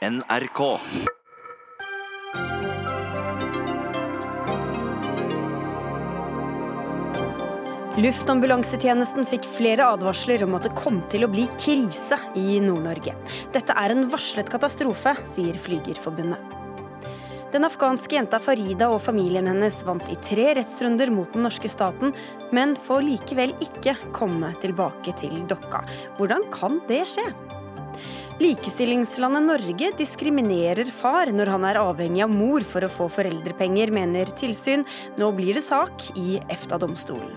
NRK. Luftambulansetjenesten fikk flere advarsler om at det kom til å bli krise i Nord-Norge. Dette er en varslet katastrofe, sier Flygerforbundet. Den afghanske jenta Farida og familien hennes vant i tre rettsrunder mot den norske staten, men får likevel ikke komme tilbake til Dokka. Hvordan kan det skje? Likestillingslandet Norge diskriminerer far når han er avhengig av mor for å få foreldrepenger, mener tilsyn. Nå blir det sak i EFTA-domstolen.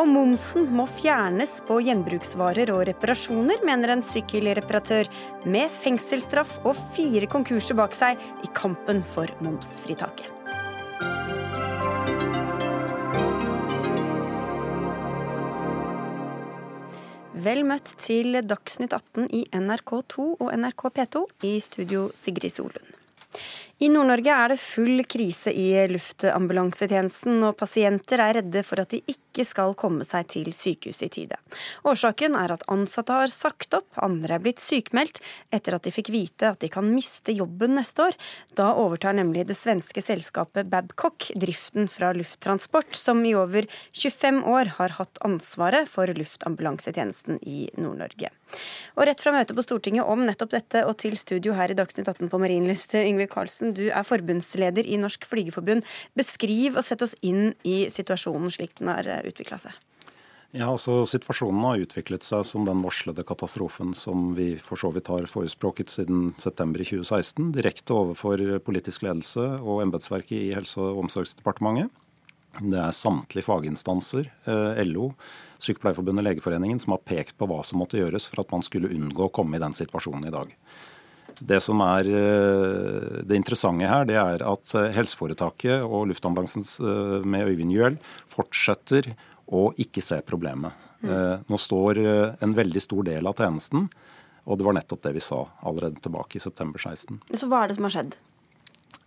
Og momsen må fjernes på gjenbruksvarer og reparasjoner, mener en sykkelreparatør, med fengselsstraff og fire konkurser bak seg i kampen for momsfritaket. Vel møtt til Dagsnytt 18 i NRK2 og NRK P2. I studio Sigrid Solund. I Nord-Norge er det full krise i luftambulansetjenesten, og pasienter er redde for at de ikke skal komme seg til sykehuset i tide. Årsaken er at ansatte har sagt opp, andre er blitt sykmeldt etter at de fikk vite at de kan miste jobben neste år. Da overtar nemlig det svenske selskapet Babcock driften fra Lufttransport, som i over 25 år har hatt ansvaret for luftambulansetjenesten i Nord-Norge. Og rett fra møtet på Stortinget om nettopp dette og til studio her i Dagsnytt 18 på Marienlyst, Yngve Karlsen, du er forbundsleder i Norsk Flygerforbund. Beskriv og sett oss inn i situasjonen slik den har eh, utvikla seg. Ja, altså Situasjonen har utviklet seg som den varslede katastrofen som vi for så vidt har forespråket siden september i 2016, direkte overfor politisk ledelse og embetsverket i Helse- og omsorgsdepartementet. Det er samtlige faginstanser, eh, LO, Sykepleierforbundet, Legeforeningen, som har pekt på hva som måtte gjøres for at man skulle unngå å komme i den situasjonen i dag. Det som er eh, det interessante her, det er at eh, helseforetaket og luftambulansen med Øyvind Juel fortsetter å ikke se problemet. Nå står en veldig stor del av tjenesten, og det var nettopp det vi sa allerede tilbake i september 16. Så hva er det som har skjedd?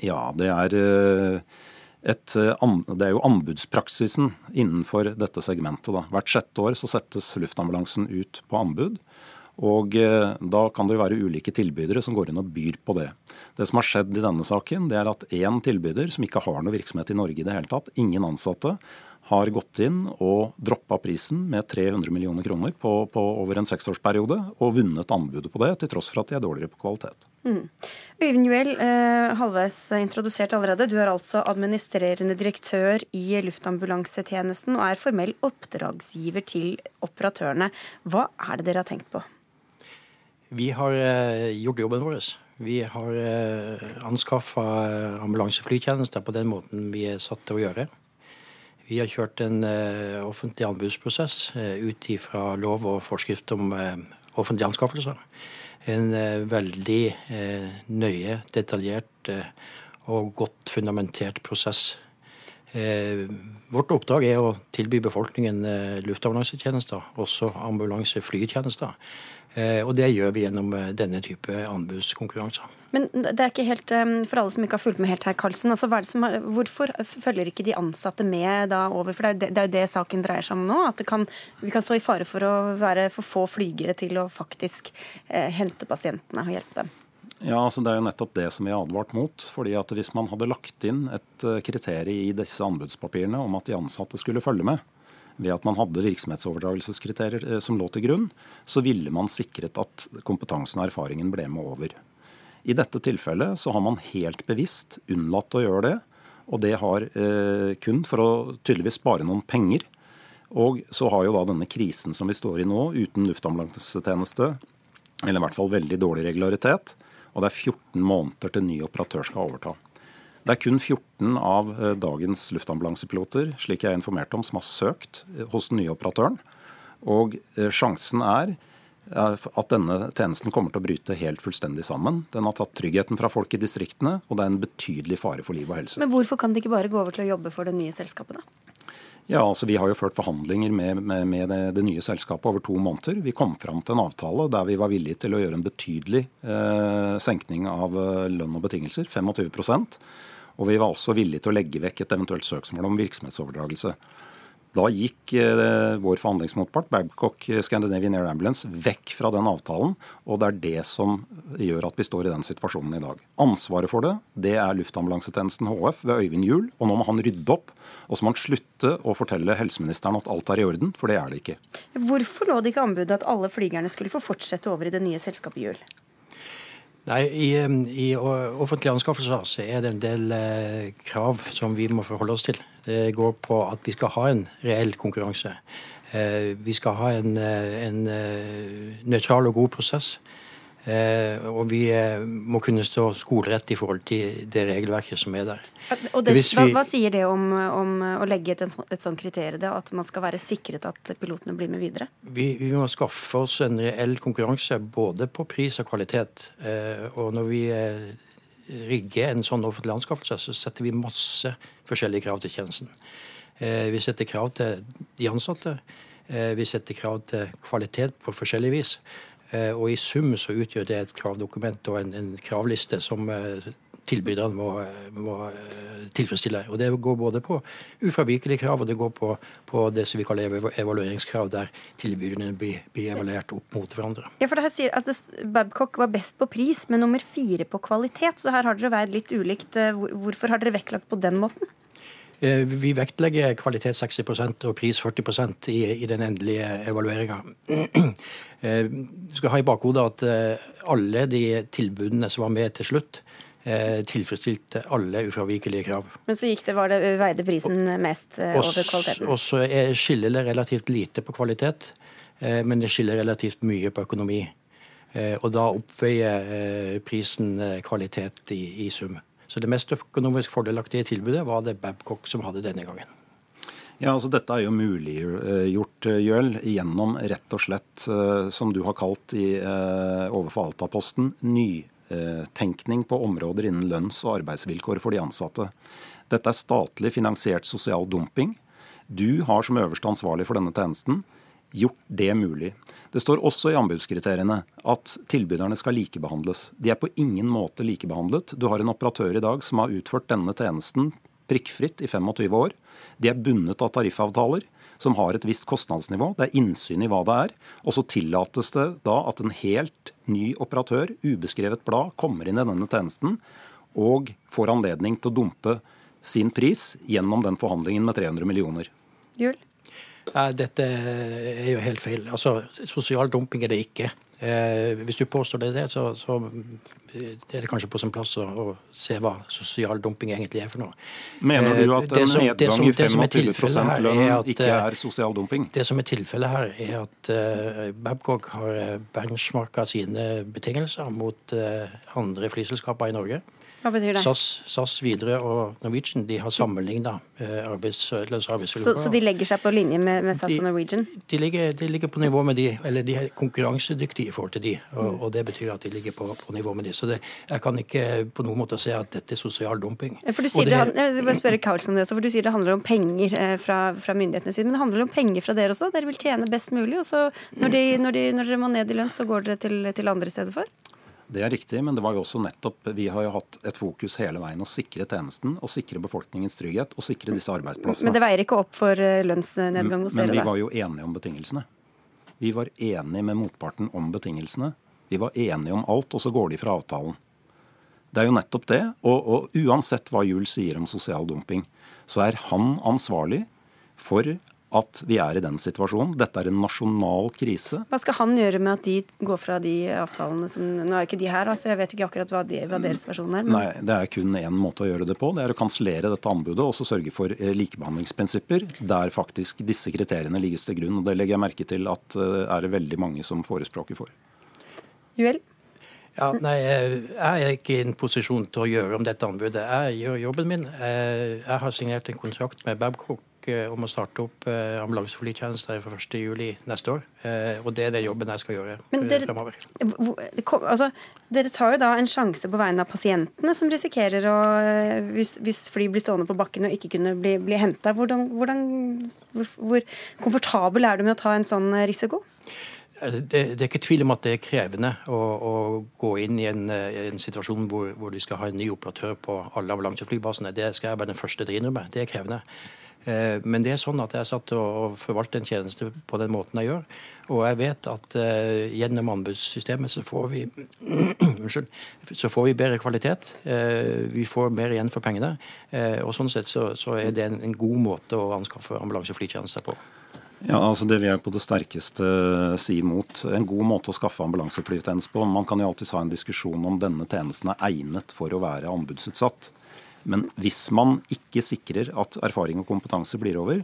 Ja, det er et, det er jo anbudspraksisen innenfor dette segmentet. Da. Hvert sjette år så settes luftambulansen ut på anbud. Og Da kan det jo være ulike tilbydere som går inn og byr på det. Det som har skjedd i denne saken, det er at én tilbyder som ikke har noe virksomhet i Norge i det hele tatt, ingen ansatte, har gått inn og droppa prisen med 300 millioner kroner på, på over en seksårsperiode, og vunnet anbudet på det, til tross for at de er dårligere på kvalitet. Mm. Øyvind Juel, eh, halvveis introdusert allerede. Du er altså administrerende direktør i Luftambulansetjenesten og er formell oppdragsgiver til operatørene. Hva er det dere har tenkt på? Vi har eh, gjort jobben vår. Vi har eh, anskaffa ambulanseflytjenester på den måten vi er satt til å gjøre. Vi har kjørt en uh, offentlig anbudsprosess ut ifra lov og forskrift om offentlige anskaffelser. En veldig nøye, detaljert og godt fundamentert prosess. Vårt oppdrag er å tilby befolkningen luftambulansetjenester, også ambulanseflytjenester. Og det gjør vi gjennom denne type anbudskonkurranser. Men det er ikke helt, for alle som ikke har fulgt med helt her, Karlsen, altså, er, hvorfor følger ikke de ansatte med da over? For det er jo det, det saken dreier seg om nå. At kan, vi kan stå i fare for å være for få flygere til å faktisk eh, hente pasientene og hjelpe dem. Ja, altså Det er jo nettopp det som vi har advart mot. fordi at Hvis man hadde lagt inn et eh, kriterium i disse anbudspapirene om at de ansatte skulle følge med, ved at man hadde virksomhetsoverdragelseskriterier eh, som lå til grunn, så ville man sikret at kompetansen og erfaringen ble med over. I dette tilfellet så har man helt bevisst unnlatt å gjøre det. Og det har eh, kun for å tydeligvis spare noen penger. Og så har jo da denne krisen som vi står i nå, uten luftambulansetjeneste, eller i hvert fall veldig dårlig regularitet, og det er 14 måneder til ny operatør skal overta. Det er kun 14 av eh, dagens luftambulansepiloter slik jeg er informert om, som har søkt eh, hos den nye operatøren. Og eh, sjansen er at denne tjenesten kommer til å bryte helt fullstendig sammen. Den har tatt tryggheten fra folk i distriktene, og det er en betydelig fare for liv og helse. Men hvorfor kan de ikke bare gå over til å jobbe for det nye selskapet, da? Ja, altså Vi har jo ført forhandlinger med, med, med det, det, nye selskapet over to måneder. Vi kom fram til en avtale der vi var villige til å gjøre en betydelig eh, senkning av lønn og betingelser, 25 Og vi var også villige til å legge vekk et eventuelt søksmål om virksomhetsoverdragelse. Da gikk eh, vår forhandlingsmotpart, Babcock Scandinavian Air Ambulance, vekk fra den avtalen. Og det er det som gjør at vi står i den situasjonen i dag. Ansvaret for det det er Luftambulansetjenesten HF ved Øyvind Juel. Og nå må han rydde opp. Og så må han slutte å fortelle helseministeren at alt er i orden, for det er det ikke. Hvorfor lå det ikke anbudet at alle flygerne skulle få fortsette over i det nye selskapet Juel? Nei, i, i, offentlige anskaffelser så er det en del eh, krav som vi må forholde oss til. Det går på at vi skal ha en reell konkurranse. Eh, vi skal ha en, eh, en eh, nøytral og god prosess. Eh, og vi eh, må kunne stå skolerett i forhold til det regelverket som er der. Og det, hva, hva, sier det om, om å legge et, et sånt kriterium, at man skal være sikret at pilotene blir med videre? Vi, vi, må skaffe oss en reell konkurranse både på pris og kvalitet. Eh, og når vi rigger en sånn offentlig anskaffelse, så setter vi masse forskjellige krav til tjenesten. Vi setter krav til de ansatte. Vi setter krav til kvalitet på forskjellig vis. Eh, og i sum så utgjør det et kravdokument og en, en kravliste som eh, tilbyderne må, må, eh, tilfredsstille. Og Det går både på ufravikelige krav og det går på, på, det som vi kaller evalueringskrav, der tilbyderne blir, blir, evaluert opp mot hverandre. Ja, for det her sier altså, Babcock var best på pris, men nummer fire på kvalitet. Så her har dere vært litt ulikt. Hvorfor har dere vektlagt på den måten? Vi vektlegger kvalitet 60% og pris 40 i, i den endelige evalueringa. Eh, du skal ha i bakhodet at eh, alle de tilbudene som var med til slutt, eh, tilfredsstilte alle ufravikelige krav. Men så gikk det, var det veide prisen mest over kvaliteten? Og så skiller det relativt lite på kvalitet, men det skiller relativt mye på økonomi. Og da oppveier prisen kvalitet i, i sum. Så det mest økonomisk fordelaktige tilbudet var det Babcock som hadde denne gangen. Ja, altså Dette er jo muliggjort, Gjøl, Jøl, gjennom rett og slett, eh, som du har kalt i, eh, overfor Alta-posten, nytenkning på områder innen lønns- og arbeidsvilkår for de ansatte. Dette er statlig finansiert sosial dumping. Du har som øverste ansvarlig for denne tjenesten gjort det mulig. Det står også i anbudskriteriene at tilbyderne skal likebehandles. De er på ingen måte likebehandlet. Du har en operatør i dag som har utført denne tjenesten prikkfritt i 25 år. De er bundet av tariffavtaler som har et visst kostnadsnivå. Det er innsyn i hva det er. Og så tillates det da at en helt ny operatør, ubeskrevet blad, kommer inn i denne tjenesten og får anledning til å dumpe sin pris gjennom den forhandlingen med 300 millioner. Jul? Dette er jo helt feil. Altså, Sosial dumping er det ikke. Eh, hvis du påstår det, så, så er det kanskje på sin plass å, å, se hva sosial dumping egentlig er for noe. Mener du at en som, nedgang i 25 lønn ikke er sosial dumping? Det som er tilfellet her, er at eh, Babcock har benchmarka sine betingelser mot andre flyselskaper i Norge. Hva betyr det? SAS, SAS Widerøe og Norwegian de har sammenligna eh, arbeids, lønns- og arbeidsvilkår. Så, så, de legger seg på linje med, med SAS de, og Norwegian? De ligger, de ligger, på nivå med de, eller de er konkurransedyktige i forhold til de, og, mm. og det betyr at de ligger på, på nivå med de. Så det, jeg kan ikke på noen måte se at dette er sosial dumping. For du sier det, det, jeg spørre Karlsen om det også, for du sier det handler om penger eh, fra, fra myndighetenes side, men det handler om penger fra dere også? Dere vil tjene best mulig, og så når, de, når, når dere må ned i lønn, så går dere til, til andre steder for? Det er riktig, men det var jo også nettopp, vi har jo hatt et fokus hele veien å sikre tjenesten, og sikre befolkningens trygghet og sikre disse arbeidsplassene. Men det veier ikke opp for eh, lønnsnedgang hos dere? Men vi var jo enige om betingelsene. Vi var enige med motparten om betingelsene. Vi var enige om alt, og så går de fra avtalen. Det er jo nettopp det. Og, og uansett hva Juel sier om sosial dumping, så er han ansvarlig for at vi er i den situasjonen. Dette er en nasjonal krise. Hva skal han gjøre med at de går fra de avtalene som Nå er jo ikke de her, altså jeg vet ikke akkurat hva, de, hva deres versjon er. Men... Nei, Det er kun én måte å gjøre det på. Det er å kansellere dette anbudet og så sørge for eh, likebehandlingsprinsipper der faktisk disse kriteriene ligges til grunn. og Det legger jeg merke til at det er det veldig mange som forespråker for. Juel? Ja, nei, Jeg er ikke i en posisjon til å gjøre om dette anbudet. Jeg gjør jobben min. Jeg har signert en kontrakt med Babcock Eh, om å starte opp eh, ambulanseflytjenester fra 1.7 neste år. Eh, og det er den jobben jeg skal gjøre dere, fremover. Altså, dere tar jo da en sjanse på vegne av pasientene som risikerer å Hvis, hvis fly blir stående på bakken og ikke kunne bli, bli henta, hvordan, hvordan, hvor, hvor komfortabel er du med å ta en sånn risiko? Det, det, er ikke tvil om at det er krevende å, å gå inn i en, en situasjon hvor, hvor, du skal ha en ny operatør på alle ambulanseflybasene. Det skal jeg være den første til å innrømme. Det er krevende. Eh, men det er sånn at jeg er satt til å forvalte en tjeneste på den måten jeg gjør. Og jeg vet at uh, gjennom anbudssystemet så får vi Unnskyld. Så får vi bedre kvalitet. Uh, vi får mer igjen for pengene. Og sånn sett så, er det en, god måte å anskaffe ambulanseflytjenester på. Ja, altså Det vil jeg på det sterkeste si imot. En god måte å skaffe ambulanseflytjeneste på. Man kan jo alltids ha en diskusjon om denne tjenesten er egnet for å være anbudsutsatt. Men hvis man ikke sikrer at erfaring og kompetanse blir over,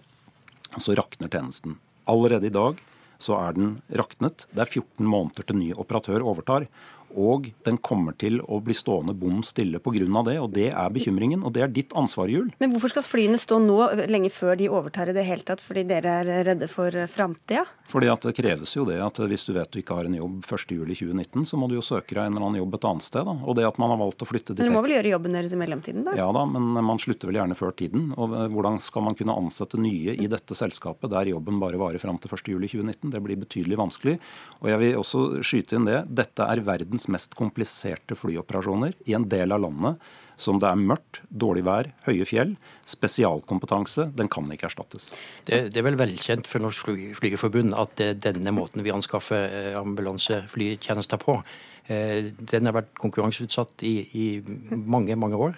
så rakner tjenesten. Allerede i dag så er den raknet. Det er 14 måneder til ny operatør overtar. Og den kommer til å bli stående bom stille pga. det, og det er bekymringen. Og det er ditt ansvar, Jul. Men hvorfor skal flyene stå nå, lenge før de overtar i det hele tatt, fordi dere er redde for framtida? Fordi at det kreves jo det at hvis du vet du ikke har en jobb 1.7.2019, så må du jo søke deg en eller annen jobb et annet sted. Da. Og det at man har valgt å flytte dit Men du må vel gjøre jobben deres i mellomtiden, da? Ja da, men man slutter vel gjerne før tiden. Og hvordan skal man kunne ansette nye i dette selskapet der jobben bare varer fram til 1.7.2019? Det blir betydelig vanskelig. Og jeg vil også skyte inn det. Dette er verdens mest kompliserte flyoperasjoner i en del av landet som det er mørkt, dårlig vær, høye fjell. Spesialkompetanse, den kan ikke erstattes. Det, det er vel velkjent for Norsk Flygerforbund at det er denne måten vi anskaffer eh, ambulanseflytjenester på. Eh, den har vært konkurranseutsatt i, i mange, mange år.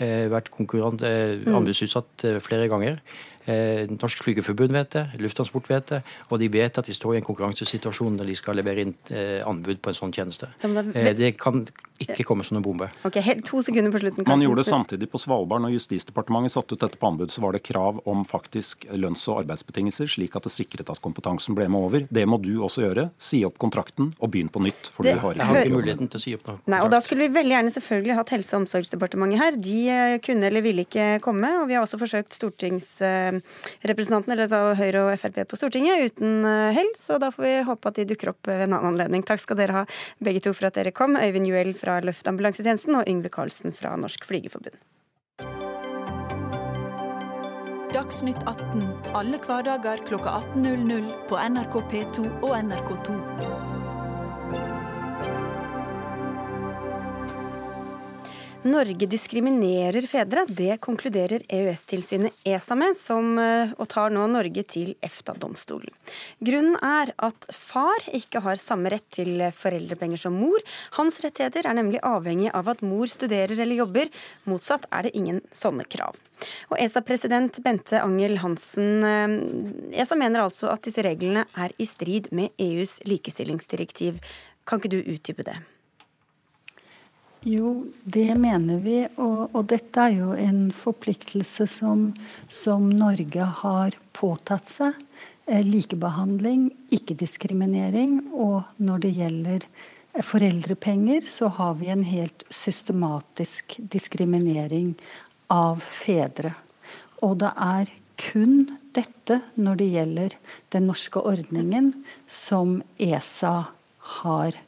Eh, vært mm. anbudsutsatt flere ganger. Eh, Norsk Flygerforbund vet det, Lufttransport vet det, og de vet at de står i en konkurransesituasjon når de skal levere inn eh, anbud på en sånn tjeneste. Eh, det kan ikke komme som en bombe. Ok, helt To sekunder på slutten. Man gjorde det samtidig på Svalbard. Når Justisdepartementet satte ut dette på anbud, så var det krav om faktisk lønns- og arbeidsbetingelser, slik at det sikret at kompetansen ble med over. Det må du også gjøre. Si opp kontrakten og begynn på nytt. for det, du har ikke, jeg har ikke muligheten til å si opp noe. Nei, og Da skulle vi veldig gjerne selvfølgelig hatt Helse- og omsorgsdepartementet her. De kunne eller ville ikke komme. og Vi har også forsøkt stortings representantene, eller altså Høyre og Frp på Stortinget, uten eh, hell. Så da får vi håpe at de dukker opp ved en annen anledning. Takk skal dere ha begge to for at dere kom. Øyvind Juel fra Luftambulansetjenesten og Yngve Karlsen fra Norsk Flygerforbund. Dagsnytt 18 alle hverdager klokka 18.00 på NRK P2 og NRK2. Norge diskriminerer fedre. Det konkluderer EØS-tilsynet ESA med, som, eh, og tar nå Norge til EFTA-domstolen. Grunnen er at far ikke har samme rett til foreldrepenger som mor. Hans rettigheter er nemlig avhengig av at mor studerer eller jobber. Motsatt er det ingen sånne krav. Og ESA-president Bente Angel Hansen, eh, ESA mener altså at disse reglene er i strid med EUs likestillingsdirektiv. Kan ikke du utdype det? Jo, det mener vi. Og, og dette er jo en forpliktelse som, som Norge har påtatt seg. Eh, likebehandling, ikke-diskriminering. Og når det gjelder eh, foreldrepenger, så har vi en helt systematisk diskriminering av fedre. Og det er kun dette når det gjelder den norske ordningen, som ESA har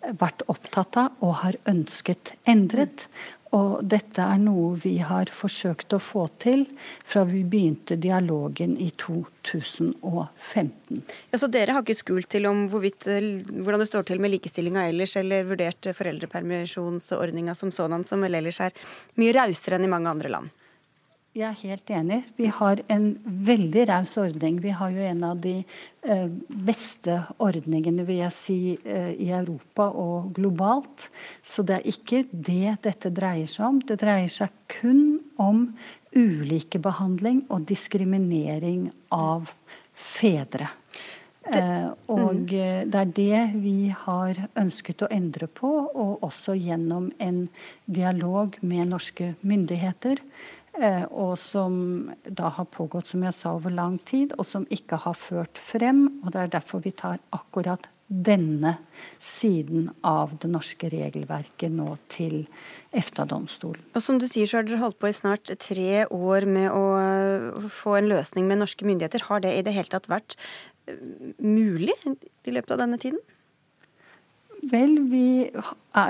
vært opptatt av og har ønsket endret. Og dette er noe vi har forsøkt å få til fra vi begynte dialogen i 2015. Ja, Så dere har ikke skult til om hvorvidt, eh, hvordan det står til med likestillinga ellers, eller vurdert foreldrepermisjonsordninga som sådan, som vel ellers er mye rausere enn i mange andre land? Jeg er helt enig. Vi har en veldig raus ordning. Vi har jo en av de eh, beste ordningene vil jeg si, eh, i Europa og globalt. Så det er ikke det dette dreier seg om. Det dreier seg kun om ulikebehandling og diskriminering av fedre. Det, og mm. eh, det er det vi har ønsket å endre på, og også gjennom en dialog med norske myndigheter. Eh, og som da har pågått som jeg sa, over lang tid, og som ikke har ført frem. og Det er derfor vi tar akkurat denne siden av det norske regelverket nå til EFTA-domstolen. Og Som du sier, så har dere holdt på i snart tre år med å eh, få en løsning med norske myndigheter. Har det i det hele tatt vært eh, mulig i løpet av denne tiden? Vel, vi,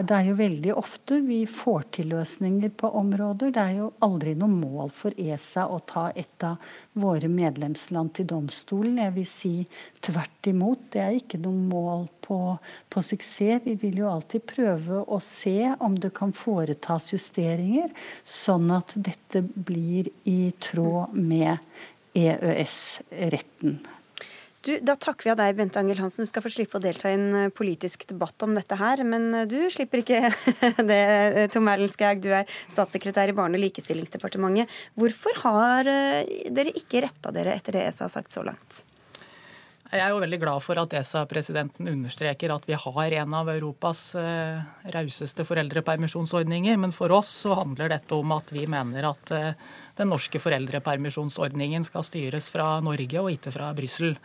det er jo veldig ofte vi får til løsninger på områder. Det er jo aldri noe mål for ESA å ta et av våre medlemsland til domstolen. Jeg vil si tvert imot. Det er ikke noe mål på, på suksess. Vi vil jo alltid prøve å se om det kan foretas justeringer, sånn at dette blir i tråd med EØS-retten. Du, da takker vi av deg, Bente Angel Hansen. Du skal få slippe å delta i en eh, politisk debatt om dette her. Men eh, du slipper ikke det, eh, Tom Erlendskaug. Du er statssekretær i Barne- og likestillingsdepartementet. Hvorfor har dere ikke retta dere etter det ESA har sagt så langt? Jeg er jo veldig glad for at ESA-presidenten understreker at vi har en av Europas rauseste foreldrepermisjonsordninger. Men for oss så handler dette om at vi mener at den norske foreldrepermisjonsordningen skal styres fra Norge og ikke fra Brussel.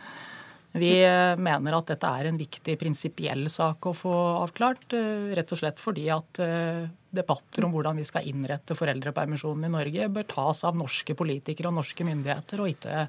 Vi eh, mener at dette er en viktig prinsipiell sak å få avklart. Eh, rett og slett fordi at eh, debatter om hvordan vi skal innrette foreldrepermisjonen i Norge, bør tas av norske politikere og norske myndigheter, og ikke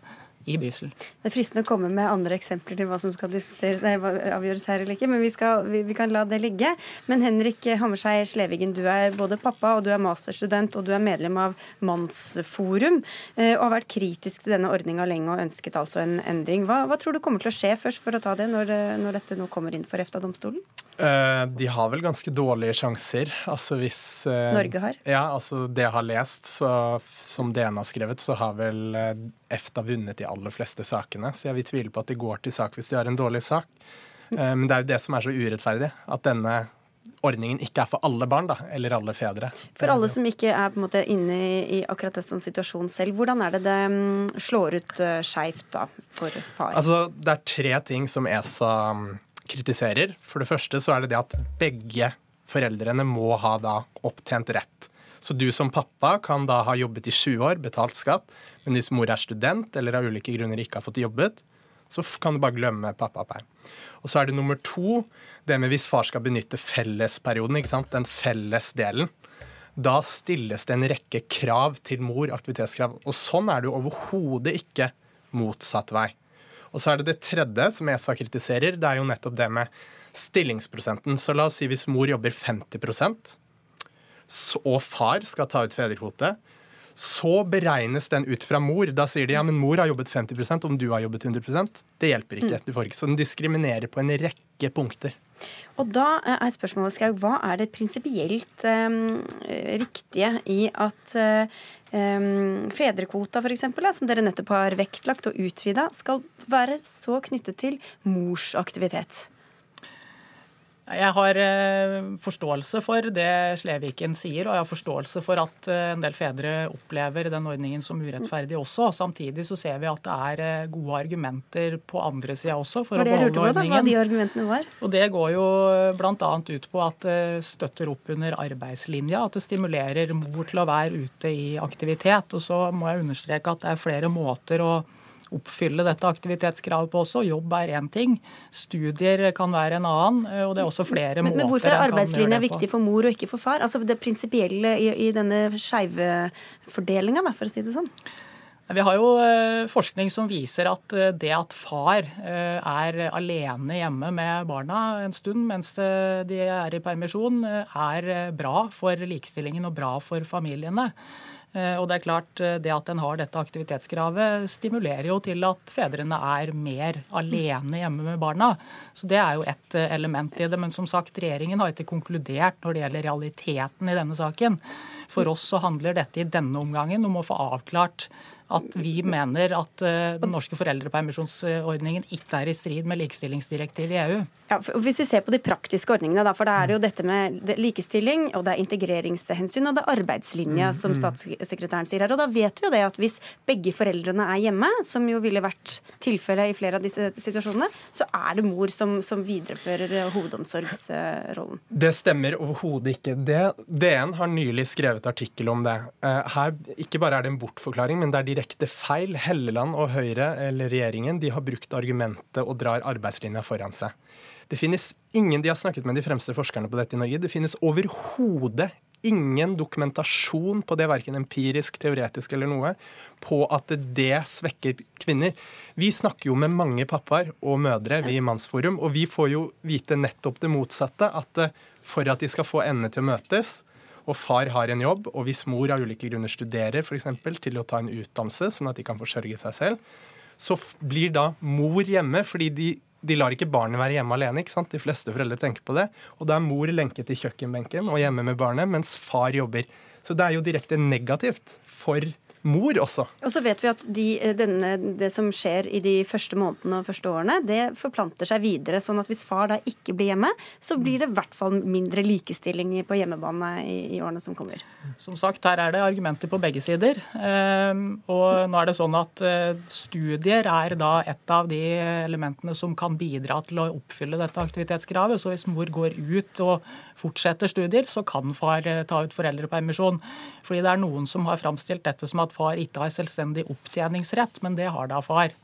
i Brussel. Det er fristende å komme med andre eksempler til hva som skal avgjøres her eller ikke, men vi, skal, vi, vi, kan la det ligge. Men Henrik Hammersei Slevigen, du er både pappa og du er masterstudent og du er medlem av Mannsforum eh, og har vært kritisk til denne ordninga lenge og ønsket altså en endring. Hva, hva, tror du kommer til å skje først for å ta det, når, når dette nå kommer inn for EFTA-domstolen? Uh, de har vel ganske dårlige sjanser. Altså hvis Norge har? Ja, altså det jeg har lest, så, som DN har skrevet, så har vel EFTA vunnet de aller fleste sakene. Så jeg vil tvile på at de går til sak hvis de har en dårlig sak. Men det er jo det som er så urettferdig. At denne ordningen ikke er for alle barn, da, eller alle fedre. For alle som ikke er på en måte inne i akkurat en sånn situasjon selv, hvordan er det det mm, slår ut skeivt da for far? Altså, Det er tre ting som ESA mm, kritiserer. For det første så er det det at begge foreldrene må ha da opptjent rett. Så du som pappa kan da ha jobbet i 20 år, betalt skatt, men hvis mor er student eller av ulike grunner ikke har fått jobbet, så kan du bare glemme pappaperm. Og så er det nummer to det med hvis far skal benytte fellesperioden, ikke sant? den felles delen. Da stilles det en rekke krav til mor, aktivitetskrav. Og sånn er det jo overhodet ikke motsatt vei. Og så er det det tredje som ESA kritiserer, det er jo nettopp det med stillingsprosenten. Så la oss si hvis mor jobber 50 og far skal ta ut fedrekvote, så beregnes den ut fra mor. Da sier de ja, men mor har jobbet 50% om du har jobbet 100% Det hjelper ikke. Mm. Du får ikke. Så den diskriminerer på en rekke punkter. Og da er spørsmålet, Skaug, hva er det prinsipielt um, riktige i at um, fedrekvota, f.eks., som dere nettopp har vektlagt og utvida, skal være så knyttet til mors aktivitet? Jeg har eh, forståelse for det Sleviken sier, og jeg har forståelse for at eh, en del fedre opplever den ordningen som urettferdig også. Samtidig så ser vi at det er eh, gode argumenter på andre sida også for å beholde ordningen. Hva de argumentene var? Og Det går jo bl.a. ut på at det støtter opp under arbeidslinja, at det stimulerer mor til å være ute i aktivitet. Og så må jeg understreke at det er flere måter å oppfylle dette aktivitetskravet på også. Jobb er én ting, studier kan være en annen. og det er også flere men, måter Men hvorfor er arbeidslinja viktig for mor og ikke for far? Altså Det prinsipielle i, i denne skeive fordelinga, for å si det sånn? Vi har jo eh, forskning som viser at eh, det at far eh, er alene hjemme med barna en stund mens de er i permisjon, er bra for likestillingen og bra for familiene. Eh, og det er klart, eh, det at en har dette aktivitetskravet, stimulerer jo til at fedrene er mer alene hjemme med barna. Så det er jo et eh, element i det. Men som sagt, regjeringen har ikke konkludert når det gjelder realiteten i denne saken. For oss så handler dette i denne omgangen om å få avklart at vi mener at eh, den norske foreldrepermisjonsordningen ikke er i strid med likestillingsdirektivet i EU. Ja, hvis vi ser på de praktiske ordningene, da, for da er det jo dette med likestilling, og det er integreringshensyn og det er arbeidslinja, mm, som mm. statssekretæren sier her. Og da vet vi jo det at hvis begge foreldrene er hjemme, som jo ville vært tilfellet i flere av disse situasjonene, så er det mor som, som viderefører hovedomsorgsrollen. Det stemmer overhodet ikke. Det, DN har nylig skrevet artikkel om det. Eh, her ikke bare er det en bortforklaring, men det er de direkte feil. Helleland og Høyre, eller regjeringen, de har brukt argumentet og drar arbeidslinja foran seg. Det finnes ingen de har snakket med de fremste forskerne på dette i Norge. Det finnes overhodet ingen dokumentasjon på det, verken empirisk, teoretisk eller noe, på at det svekker kvinner. Vi snakker jo med mange pappaer og mødre, vi i Mannsforum, og vi får jo vite nettopp det motsatte. At for at de skal få endene til å møtes, og far har en jobb, og hvis mor av ulike grunner studerer f.eks. til å ta en utdannelse, sånn at de kan forsørge seg selv, så blir da mor hjemme fordi de de lar ikke barnet være hjemme alene. ikke sant? De fleste foreldre tenker på det. Og da er mor lenket til kjøkkenbenken og hjemme med barnet, mens far jobber. Så det er jo direkte negativt for mor også. Og så vet vi at de, eh, denne, det som skjer i de første månedene og første årene, det forplanter seg videre. sånn at hvis far da ikke blir hjemme, så blir det i hvert fall mindre likestilling på hjemmebane i, i, årene som kommer. Som sagt, her er det argumenter på begge sider. Ehm, og nå er det sånn at eh, studier er da et av de elementene som kan bidra til å oppfylle dette aktivitetskravet. Så hvis mor går ut og fortsetter studier, så kan far eh, ta ut foreldrepermisjon. Fordi det er noen som har framstilt dette som at far ikke har selvstendig opptjeningsrett, men det har da far.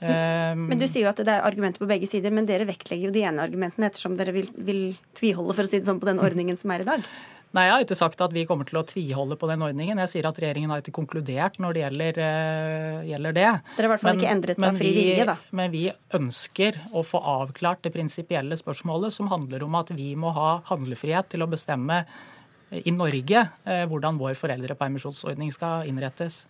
Men, men Du sier jo at det er argumenter på begge sider, men dere vektlegger jo de ene argumentene ettersom dere vil, vil tviholde for å si det sånn, på den ordningen som er i dag. Nei, Jeg har ikke sagt at vi kommer til å tviholde på den ordningen. Jeg sier at regjeringen har ikke konkludert når det gjelder, uh, gjelder det. Dere har i hvert fall men, ikke endret av fri vilje, da. Men vi ønsker å få avklart det prinsipielle spørsmålet som handler om at vi må ha handlefrihet til å bestemme i Norge uh, hvordan vår foreldrepermisjonsordning skal innrettes.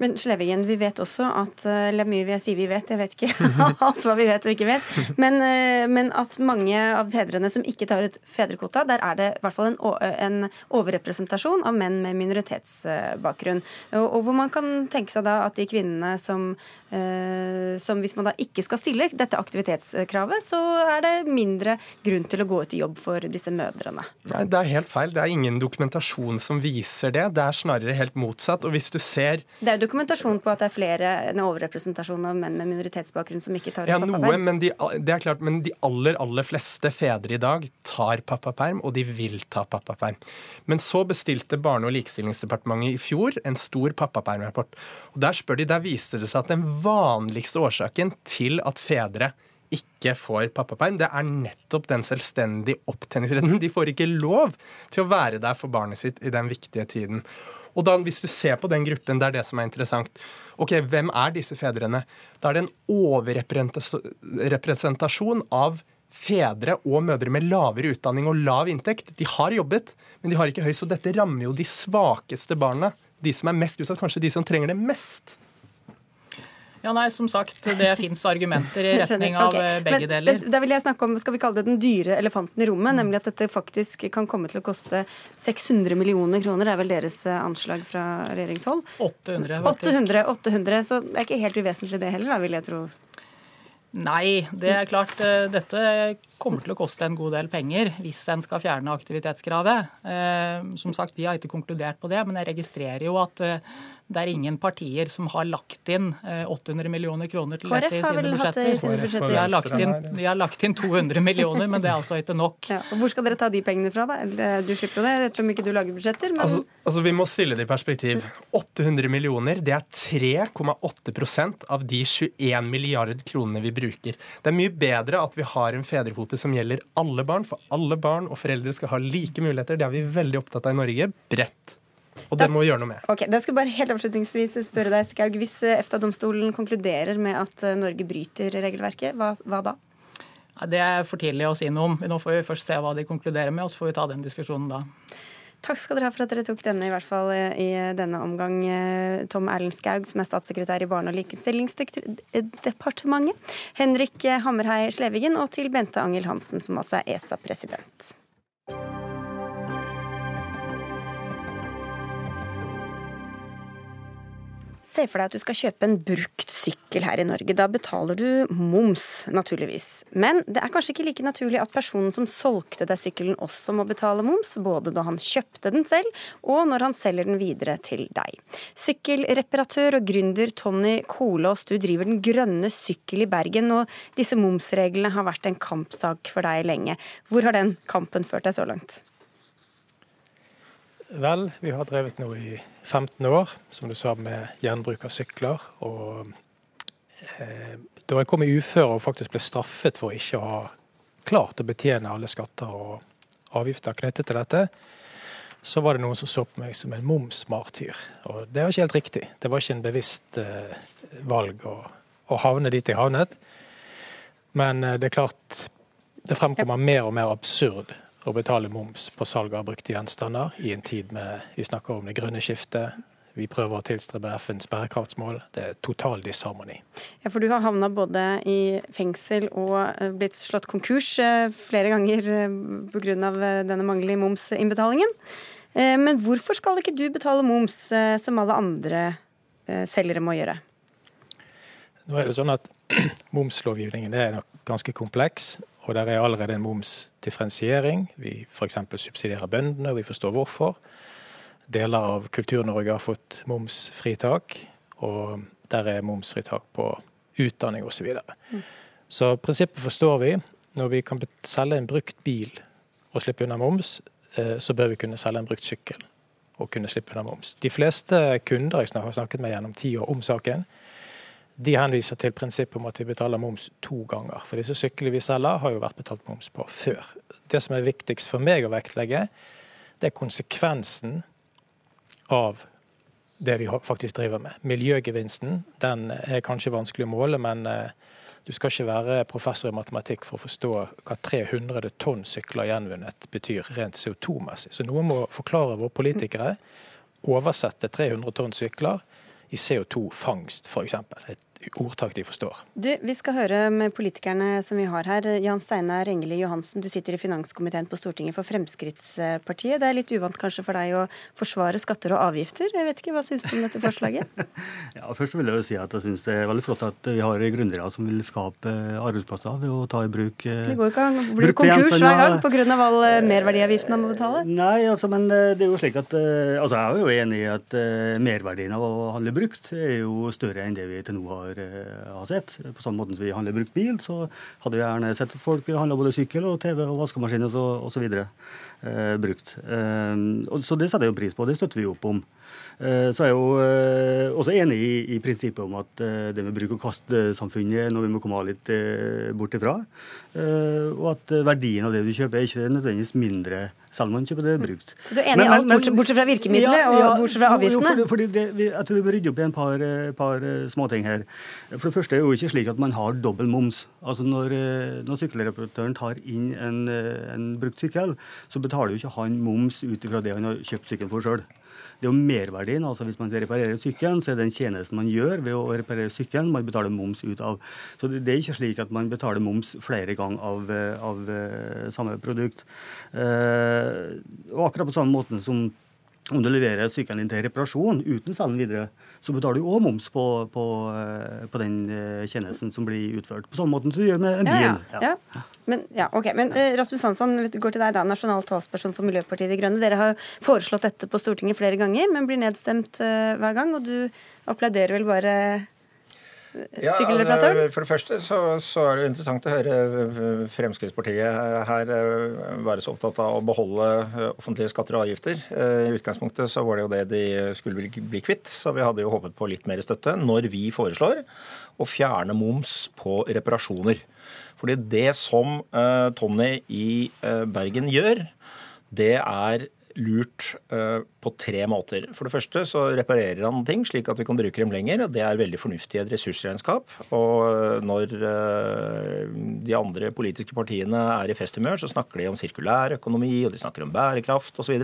Men Slevingen, vi vet også at eh, Eller mye vil jeg si vi vet, jeg vet ikke alt hva vi vet og ikke vet. Men, eh, men, at mange av fedrene som ikke tar ut fedrekvota, der er det i hvert fall en, en overrepresentasjon av menn med minoritetsbakgrunn. Og, og, hvor man kan tenke seg da at de kvinnene som, eh, som hvis man da ikke skal stille dette aktivitetskravet, så er det mindre grunn til å gå ut i jobb for disse mødrene. Nei, det er helt feil. Det er ingen dokumentasjon som viser det. Det er snarere helt motsatt. Og hvis du ser det er dokumentasjon på at det er flere, en overrepresentasjon av menn med minoritetsbakgrunn som ikke tar ut ja, pappaperm? Men de, det er klart, men de aller, aller fleste fedre i dag tar pappaperm, og de vil ta pappaperm. Men så bestilte Barne- og likestillingsdepartementet i fjor en stor pappapermrapport. Og Der spør de, der viste det seg at den vanligste årsaken til at fedre ikke får pappaperm, det er nettopp den selvstendige opptenningsretten. De får ikke lov til å være der for barnet sitt i den viktige tiden. Og da, hvis du ser på den gruppen, det er det som er interessant. Ok, Hvem er disse fedrene? Da er det en overrepresentasjon av fedre og mødre med lavere utdanning og lav inntekt. De har jobbet, men de har ikke høy, så dette rammer jo de svakeste barna. De som er mest utsatt, kanskje de som trenger det mest. Ja, nei, som sagt, Det fins argumenter i retning av okay. Eh, begge Men, deler. Da vil jeg snakke om skal vi kalle det den dyre elefanten i rommet, nemlig at dette faktisk kan komme til å koste 600 millioner kroner. Det er vel deres eh, anslag fra regjeringshold? 800, faktisk. 800, 800, Så det er ikke helt uvesentlig det heller, da, vil jeg tro. Nei, det er klart. Eh, dette kommer til å koste en god del penger hvis en skal fjerne aktivitetskravet. Som sagt, Vi har ikke konkludert på det, men jeg registrerer jo at det er ingen partier som har lagt inn 800 eh, millioner kroner til dette i sine budsjetter. De har, lagt inn, de har lagt inn 200 millioner, men det er altså ikke nok. Ja, hvor skal dere ta de pengene fra, da? Du slipper jo det, ettersom ikke du lager budsjetter. Men... Altså, altså, Vi må stille det i perspektiv. 800 millioner, det er 3,8% av de 21 milliarder kronene vi bruker. Det er mye bedre at vi har en fedrekvote som gjelder alle barn, for alle barn og foreldre skal ha like muligheter. Det er vi veldig opptatt av i Norge. Bredt. Og det må vi gjøre noe med. Ok, da skal bare helt avslutningsvis spørre deg, Skaug. Hvis eh, EFTA-domstolen konkluderer med at eh, Norge bryter regelverket, hva, hva da? Det er for tidlig å si noe om. Nå får vi først se hva de konkluderer med, og så får vi ta den diskusjonen da. Takk skal dere ha for at dere tok denne, i hvert fall eh, i denne omgang. Tom Erlend Skaug, som er statssekretær i Barne- og likestillingsdepartementet. Henrik Hammerhei Slevigen, og til Bente Angel Hansen, som altså er ESA-president. Se for deg at du skal kjøpe en brukt sykkel her i Norge. Da betaler du moms, naturligvis. Men det er kanskje ikke like naturlig at personen som solgte deg sykkelen også må betale moms, både da han kjøpte den selv, og når han selger den videre til deg. Sykkelreparatør og gründer Tony Kolås, du driver Den grønne sykkel i Bergen, og disse momsreglene har vært en kampsak for deg lenge. Hvor har den kampen ført deg så langt? Vel, vi har drevet nå i 15 år, som du sa, med gjenbruk av sykler. Og eh, da jeg kom i uføre og faktisk ble straffet for ikke å ha klart å betjene alle skatter og avgifter knyttet til dette, så var det noen som så på meg som en momsmartyr. Og det var ikke helt riktig. Det var ikke en bevisst eh, valg å, å, havne dit jeg havnet. Men eh, det er klart, det fremkommer mer og mer absurd å betale moms på salg av brukte gjenstander i en tid med Vi snakker om det grønne skiftet. Vi prøver å tilstrebe FNs bærekraftsmål. Det er total disharmoni. Ja, For du har havna både i fengsel og eh, blitt slått konkurs flere ganger pga. denne manglende momsinnbetalingen. Eh, men hvorfor skal ikke du betale moms, eh, som alle andre eh, selgere må gjøre? Nå er det sånn at Momslovgivningen er nok ganske kompleks, og der er allerede en momsdifferensiering. Vi f.eks. subsidierer bøndene, og vi forstår hvorfor. Deler av Kultur-Norge har fått momsfritak, og der er momsfritak på utdanning osv. Så, videre. mm. så prinsippet forstår vi. Når vi kan selge en brukt bil og slippe unna moms, Eh, så bør vi kunne selge en brukt sykkel og kunne slippe unna moms. De fleste kunder jeg har snakket med gjennom ti år om saken, de henviser til prinsippet om at vi betaler moms to ganger. For disse syklene vi selger, har jo vært betalt moms på før. Det som er viktigst for meg å vektlegge, det er konsekvensen av det vi faktisk driver med. Miljøgevinsten den er kanskje vanskelig å måle, men eh, du skal ikke være professor i matematikk for å forstå hva 300 tonn sykler gjenvunnet betyr rent CO2-messig. Så noe må forklare våre politikere. Oversette 300 tonn sykler i CO2-fangst, f.eks. Et ordtak de forstår. Du, Vi skal høre med politikerne som vi har her. Jan Steinar Engeli Johansen, du sitter i finanskomiteen på Stortinget for Fremskrittspartiet. Det er litt uvant kanskje for deg å forsvare skatter og avgifter. Jeg vet ikke, Hva syns du om dette forslaget? ja, først vil jeg jo si at jeg syns det er veldig flott at vi har gründere som vil skape arbeidsplasser ved å ta i bruk eh, Det går ikke an å bli konkurs hver gang pga. all eh, merverdiavgiften man må betale? Nei, altså, men eh, det er jo slik at altså, Jeg er jo enig i at merverdien av å handle brukt er jo større enn det vi til nå har har, eh, har sett. På samme måte som vi handler brukt bil, så hadde vi gjerne sett at folk handla både sykkel og TV og vaskemaskin osv. Eh, brukt. Eh, så det setter jeg jo pris på, det støtter vi opp om. Eh, så er jeg jo eh, også enig i, i, prinsippet om at eh, det med bruk og kast-samfunnet når vi må komme litt bort ifra. Og at verdien av det du kjøper er ikke nødvendigvis mindre selv om man kjøper det brukt. Så du er enig i alt, bortsett, bortsett fra virkemidlet ja, ja, og bortsett fra avgiftene? Jo, fordi, det, jeg tror vi bør rydde opp i en par, par småting her. For det første er det jo ikke slik at man har dobbel moms. Altså Når, når sykkelreparatøren tar inn en, en brukt sykkel, så betaler jo ikke han moms ut ifra det han har kjøpt sykkelen for sjøl. Det er jo merverdien. altså Hvis man reparerer sykkelen, så er det den tjenesten man gjør ved å reparere sykkelen, man betaler moms ut av. Så det, er ikke slik at man betaler moms flere ganger av, av eh, samme produkt. Eh, og akkurat på samme måte som om du leverer sykkelen din til reparasjon uten selge videre, så betaler du òg moms på, på, eh, på, den eh, tjenesten som blir utført. På samme måten som du gjør med en bil. Ja, ja. Men, ja, ok. Men uh, Rasmus Hansson, går til deg da, nasjonal talsperson for Miljøpartiet De Grønne. Dere har foreslått dette på Stortinget flere ganger, men blir nedstemt uh, hver gang. Og du applauderer vel bare ja, altså, For det første så, så, er det interessant å høre Fremskrittspartiet her eh, være så opptatt av å beholde eh, offentlige skatter og avgifter. Eh, I utgangspunktet så var det jo det de skulle bli kvitt, så vi hadde jo håpet på litt mer støtte når vi foreslår å fjerne moms på reparasjoner. Fordi det som Tony i Bergen gjør, det er lurt på tre måter. For det første så reparerer han ting slik at vi kan bruke dem lenger. og Det er veldig fornuftig i et ressursregnskap. Og eh, når uh, de andre politiske partiene er i festhumør, så snakker de om sirkulær økonomi, og de snakker om bærekraft osv.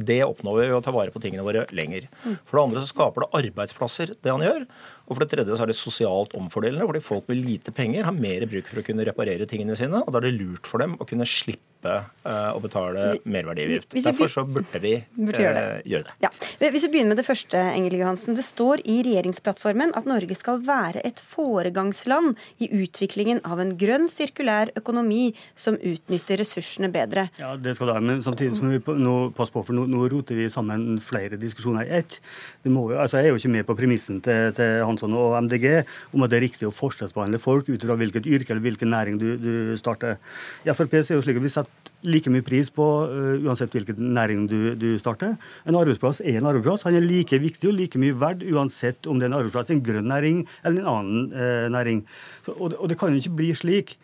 Det oppnår vi ved å ta vare på tingene våre lenger. For det andre så skaper det arbeidsplasser, det han gjør. Og for det tredje så er det sosialt omfordelende, fordi folk med lite penger har mer bruk for å kunne reparere tingene sine, og da er det lurt for dem å kunne slippe uh, å betale merverdiavgift. Derfor så burde vi burde gjøre det. Gjøre det. Ja. Hvis vi begynner med det første, Engel Johansen. Det står i regjeringsplattformen at Norge skal være et foregangsland i utviklingen av en grønn, sirkulær økonomi som utnytter ressursene bedre. Ja, det skal det være. men samtidig som vi nå passer på, for nå, nå roter vi sammen flere diskusjoner i ett. Altså, jeg er jo ikke med på premissen til, til Hansson og MDG om at det er riktig å forskjellsbehandle folk ut fra hvilket yrke eller hvilken næring du, du starter. I Frp er jo slik at vi setter like mye pris på uh, uansett hvilken næring du, du, starter. En arbeidsplass er en arbeidsplass. Han er like viktig og like mye verdt uansett om det er en arbeidsplass i en grønn næring eller en annen uh, næring. Så, og, og, det kan jo ikke bli slik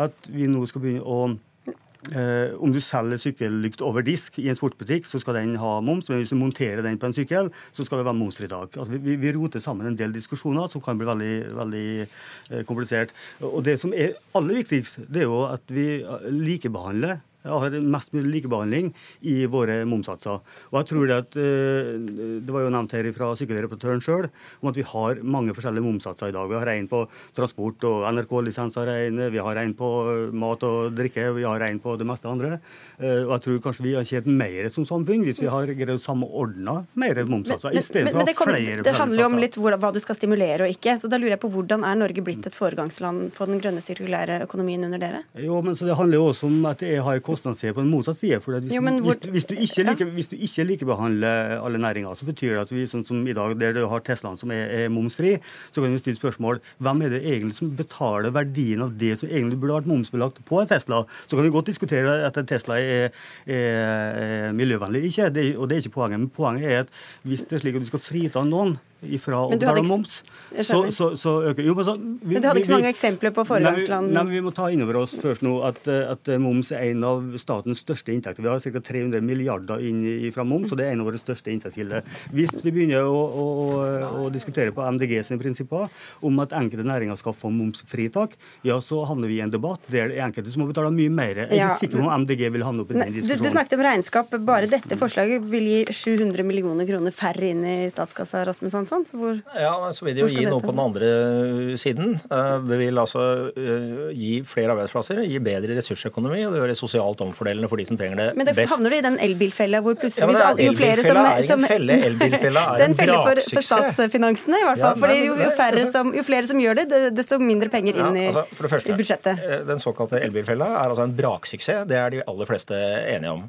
at vi nå skal begynne å uh, om du selger sykkellykt over disk i en sportsbutikk, så skal den ha moms. Men hvis du monterer den på en sykkel, så skal det være momsfritak. Altså, vi, vi, roter sammen en del diskusjoner som kan bli veldig, veldig komplisert. Og det som er aller viktigst, det er jo at vi likebehandler har mest mulig likebehandling i våre momssatser. Og jeg tror Det at, eh, det var jo nevnt her fra sykkelreportøren sjøl om at vi har mange forskjellige momssatser i dag. Vi har en på transport og NRK-lisenser, vi har en på mat og drikke, vi har en på det meste andre. Eh, og jeg tror kanskje vi har tjent mer som samfunn hvis vi har greid å samordne mer momssatser. i stedet for det, flere Det handler jo om litt hvor, hva du skal stimulere og ikke. så da lurer jeg på Hvordan er Norge blitt et foregangsland på den grønne sirkulære økonomien under dere? Jo, men så Det handler jo også om at det har kostnadsside på den motsatte side. hvis, jo, hvor... hvis, hvis, du ikke like, hvis, du ikke likebehandler alle næringer, så betyr det at vi sånn som i dag, der du har Teslaen som er, er momsfri, så kan vi stille spørsmål hvem er det egentlig som betaler verdien av det som egentlig burde vært momsbelagt på en Tesla. Så kan vi godt diskutere at en Tesla er er, er miljøvennlig ikke. Det, og det er ikke poenget. Men poenget er at hvis det er slik at du skal frita noen ifra å betale moms, så, så, så, øker jo, men, så, vi, men du hadde ikke så mange eksempler på foregangsland? Nei, nei, vi må ta inn over oss først nå at, at, moms er en av statens største inntekter. Vi har ca. 300 milliarder inn fra moms, og det er en av våre største inntektskilder. Hvis vi begynner å, å, å, diskutere på MDG sine prinsipper om at enkelte næringer skal få momsfritak, ja, så havner vi i en debatt der det er enkelte som må betale mye mer. Jeg er ikke sikker på om MDG vil havne opp i den diskusjonen. Du, du snakket om regnskap. Bare dette forslaget vil gi 700 millioner kroner færre inn i statskassa, Rasmus Hansson sant? Hvor, ja, så vil det jo gi noe på den andre siden. Eh, det vil altså eh, gi flere arbeidsplasser, gi bedre ressursøkonomi, og det gjør det sosialt omfordelende for de som trenger det best. Men det havner du i den elbilfella hvor plutselig ja, jo flere som, er ingen felle. Elbilfella er en braksuksess. For, for statsfinansene, i hvert fall. Ja, fordi jo, jo, som, jo, flere som gjør det, desto mindre penger inn ja, altså, første, i budsjettet. Eh, den såkalte elbilfella er altså en braksuksess. Det er de aller fleste enige om.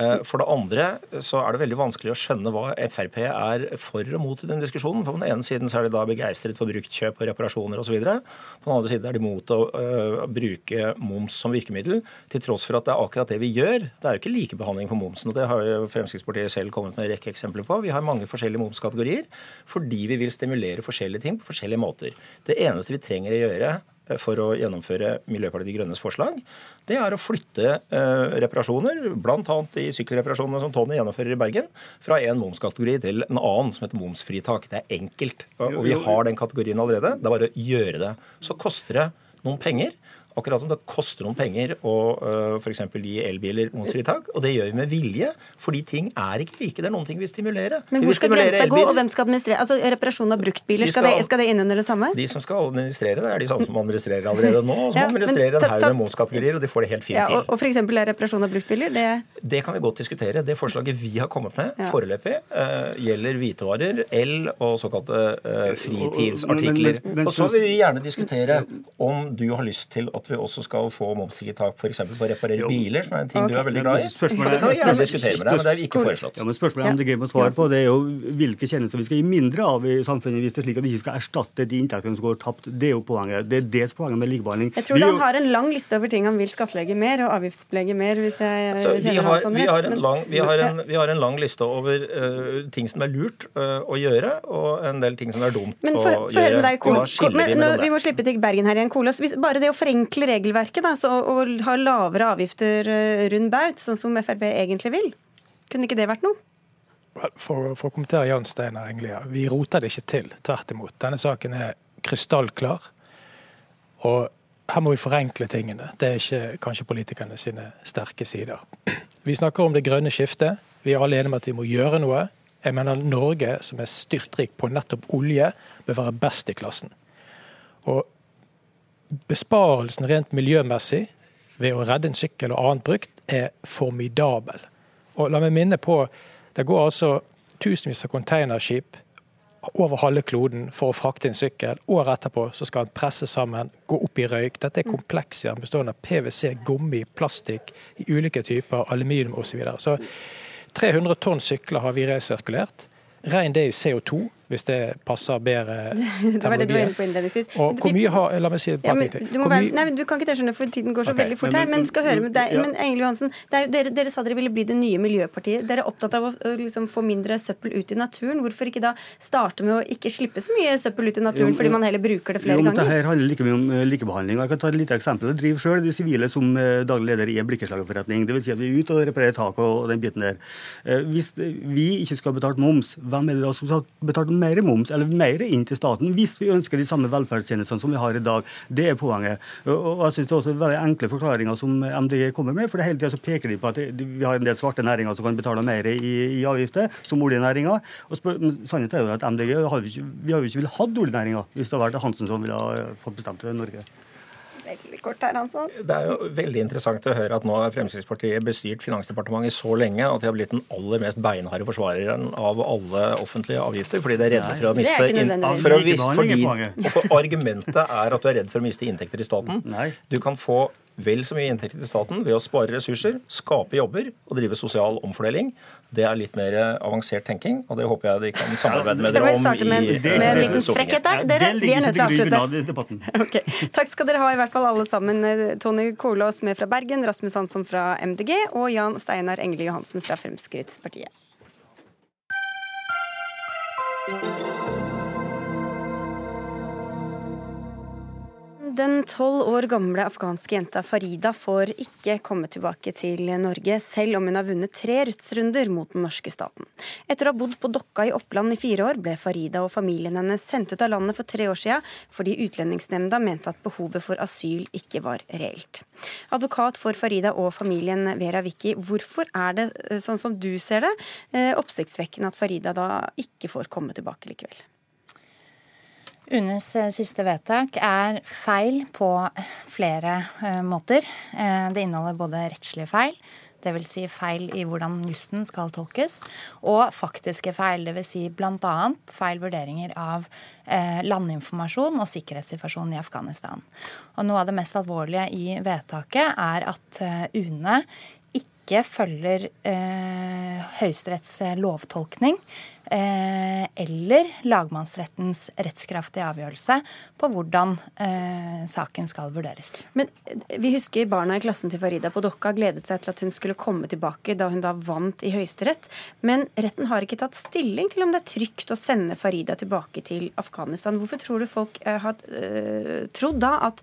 Eh, for det andre så er det veldig vanskelig å skjønne hva Frp er for og mot i den diskusjonen. På den ene siden så er de da begeistret for bruktkjøp og reparasjoner osv. På den andre siden er de mot å uh, bruke moms som virkemiddel, til tross for at det er akkurat det vi gjør. Det er jo ikke likebehandling for momsen, og det har jo Fremskrittspartiet selv kommet med en rekke eksempler på. Vi har mange forskjellige momskategorier fordi vi vil stimulere forskjellige ting på forskjellige måter. Det eneste vi trenger å gjøre for å gjennomføre Miljøpartiet De Grønnes forslag, det er å flytte eh, reparasjoner, bl.a. de sykkelreparasjonene som Tony gjennomfører i Bergen, fra en momskategori til en annen som heter momsfritak. Det er enkelt. Og vi har den kategorien allerede. Det er bare å gjøre det. Så koster det noen penger. Akkurat som det koster noen penger å uh, f.eks. gi elbiler momsfritak. Og det gjør vi med vilje, fordi ting er ikke like. Det er noen ting vi stimulerer. Men hvor skal grensa gå, og hvem skal administrere? Altså Reparasjon av bruktbiler, skal, skal, det, skal det inn under det samme? De som skal administrere det, er de samme som administrerer allerede nå, og som ja, administrerer en haug med momskategorier, og de får det helt fint ja, og, til. Og f.eks. reparasjon av bruktbiler? Det... det kan vi godt diskutere. Det forslaget vi har kommet med ja. foreløpig, uh, gjelder hvitevarer, el og såkalte uh, fritidsartikler. Og så vil vi gjerne diskutere om du har lyst til å at vi også skal få momsfritak f.eks. på å reparere biler, som er en ting okay. du er veldig glad i. Spørsmålet, det kan vi gjerne diskutere med deg, men det er ikke foreslått. Ja, men Spørsmålet er om det gøy å svare på, det er jo hvilke tjenester vi skal gi mindre av i samfunnet hvis det er slik at vi ikke skal erstatte de inntektene som går tapt. Det er jo poenget. Det er det poenget med likebehandling. Jeg tror han har en lang liste over ting han vil skattlegge mer og avgiftsbelegge mer, hvis jeg altså, kjenner han sånn rett. Vi har, en, vi har en lang liste over uh, ting som er lurt uh, å gjøre, og en del ting som er dumt for, å for, gjøre. Deg, Kol, men, nå, vi må slippe til Bergen her igjen, Kolos. Bare det å forenkle forenkle regelverket da, så, og ha lavere avgifter eh, rundt baut, sånn som Frp egentlig vil? Kunne ikke det vært noe? For, for å kommentere Jan Steinar Englia. Vi roter det ikke til. Tvert imot. Denne saken er krystallklar. Og her må vi forenkle tingene. Det er ikke kanskje politikerne sine sterke sider. Vi snakker om det grønne skiftet. Vi er alle enige om at vi må gjøre noe. Jeg mener Norge, som er styrtrik på nettopp olje, bør være best i klassen. Og besparelsen rent miljømessig ved å redde en sykkel og annet brukt, er formidabel. Og la meg minne på, Det går altså tusenvis av containerskip over halve kloden for å frakte en sykkel. Året etterpå så skal den presse sammen, gå opp i røyk. Dette er komplekser bestående av PwC, gummi, plastikk i ulike typer, aluminium osv. Så, så 300 tonn sykler har vi resirkulert. Regn det i CO2. Hvis det passer bedre Det var det du var inne på innledningsvis. Og hvor mye har La meg si et par men, ting du til. må være, nei, du kan ikke det skjønne, for tiden går så okay, veldig fort men- her. Men skal høre med deg, ja. men Engel Johansen, det er, dere, dere sa dere ville bli det nye miljøpartiet. Dere er opptatt av å å liksom, få mindre søppel ut i naturen. Hvorfor ikke da starte med å ikke slippe så mye søppel ut i naturen, Jo, fordi man heller bruker det Jo, flere men det ganger? her handler like mye om eh, likebehandling. Jeg kan ta et lite eksempel. Jeg driver selv de sivile som eh, daglig leder i en blikkeslagerforretning. Dvs. Si at vi er ute og reparerer taket og den biten der. Eh, Hvis vi ikke skal ha betalt moms, hvem er det da som skal ha betalt mer moms, eller mer inn til staten, hvis vi ønsker de samme velferdstjenestene som vi har i dag? Det er poenget. Og jeg synes det er også veldig enkle forklaringer som MDG kommer med. For det hele tida peker de på at vi har en del svarte næringer som kan betale mer i, i avgifter, som oljenæringa. Sannheten er jo at MDG har vi ikke, vi har jo ikke villet hatt oljenæringa hvis det hadde vært Hansen som ville ha fått bestemt det i Norge. Veldig kort her, Hansson. Det er jo veldig interessant å høre at nå har Fremskrittspartiet bestyrt Finansdepartementet så lenge at de har blitt den aller mest beinharde forsvareren av alle offentlige avgifter, fordi de er redde for å miste er for Argumentet er at du er redd for å miste inntekter i staten. Nei. Du kan få vel så mye inntekter til staten ved å spare ressurser, skape jobber og drive sosial omfordeling. Det er litt mer avansert tenking, og det håper jeg de kan samarbeide med Skal dere vi om starte med, i med en liten frekkhet der? Dere, det vi er nødt til å avslutte. Okay. Takk skal dere ha i hvert fall alle sammen. Eh, Tony Kolås med fra Bergen, Rasmus Hansson fra MDG og Jan Steinar Engeli Johansen fra Fremskrittspartiet. Den tolv år gamle afghanske jenta Farida får ikke komme tilbake til Norge, selv om hun har vunnet tre rutsrunder mot den norske staten. Etter å ha bodd på Dokka i Oppland i fire år, ble Farida og familien hennes sendt ut av landet for tre år siden fordi Utlendingsnemnda mente at behovet for asyl ikke var reelt. Advokat for Farida og familien Vera Vicky, hvorfor er det, eh, sånn som du ser det, eh, oppsiktsvekkende at Farida da ikke får komme tilbake likevel? UNEs eh, siste vedtak er feil på flere eh, måter. Eh, det inneholder både rettslige feil, dvs. Si feil i hvordan jussen skal tolkes, og faktiske feil, dvs. Si bl.a. feil vurderinger av landinformasjon og sikkerhetssituasjonen i Afghanistan. Og noe av det mest alvorlige i vedtaket er at UNE ikke følger eh, Høyesteretts eh, lovtolkning eh, eller lagmannsrettens rettskraftige avgjørelse på hvordan eh, saken skal vurderes. Men eh, vi husker barna i klassen til Farida på Dokka gledet seg til at hun skulle komme tilbake da hun da vant i Høyesterett. Men retten har ikke tatt stilling til om det er trygt å sende Farida tilbake til Afghanistan. Hvorfor tror du folk eh, har trodd da at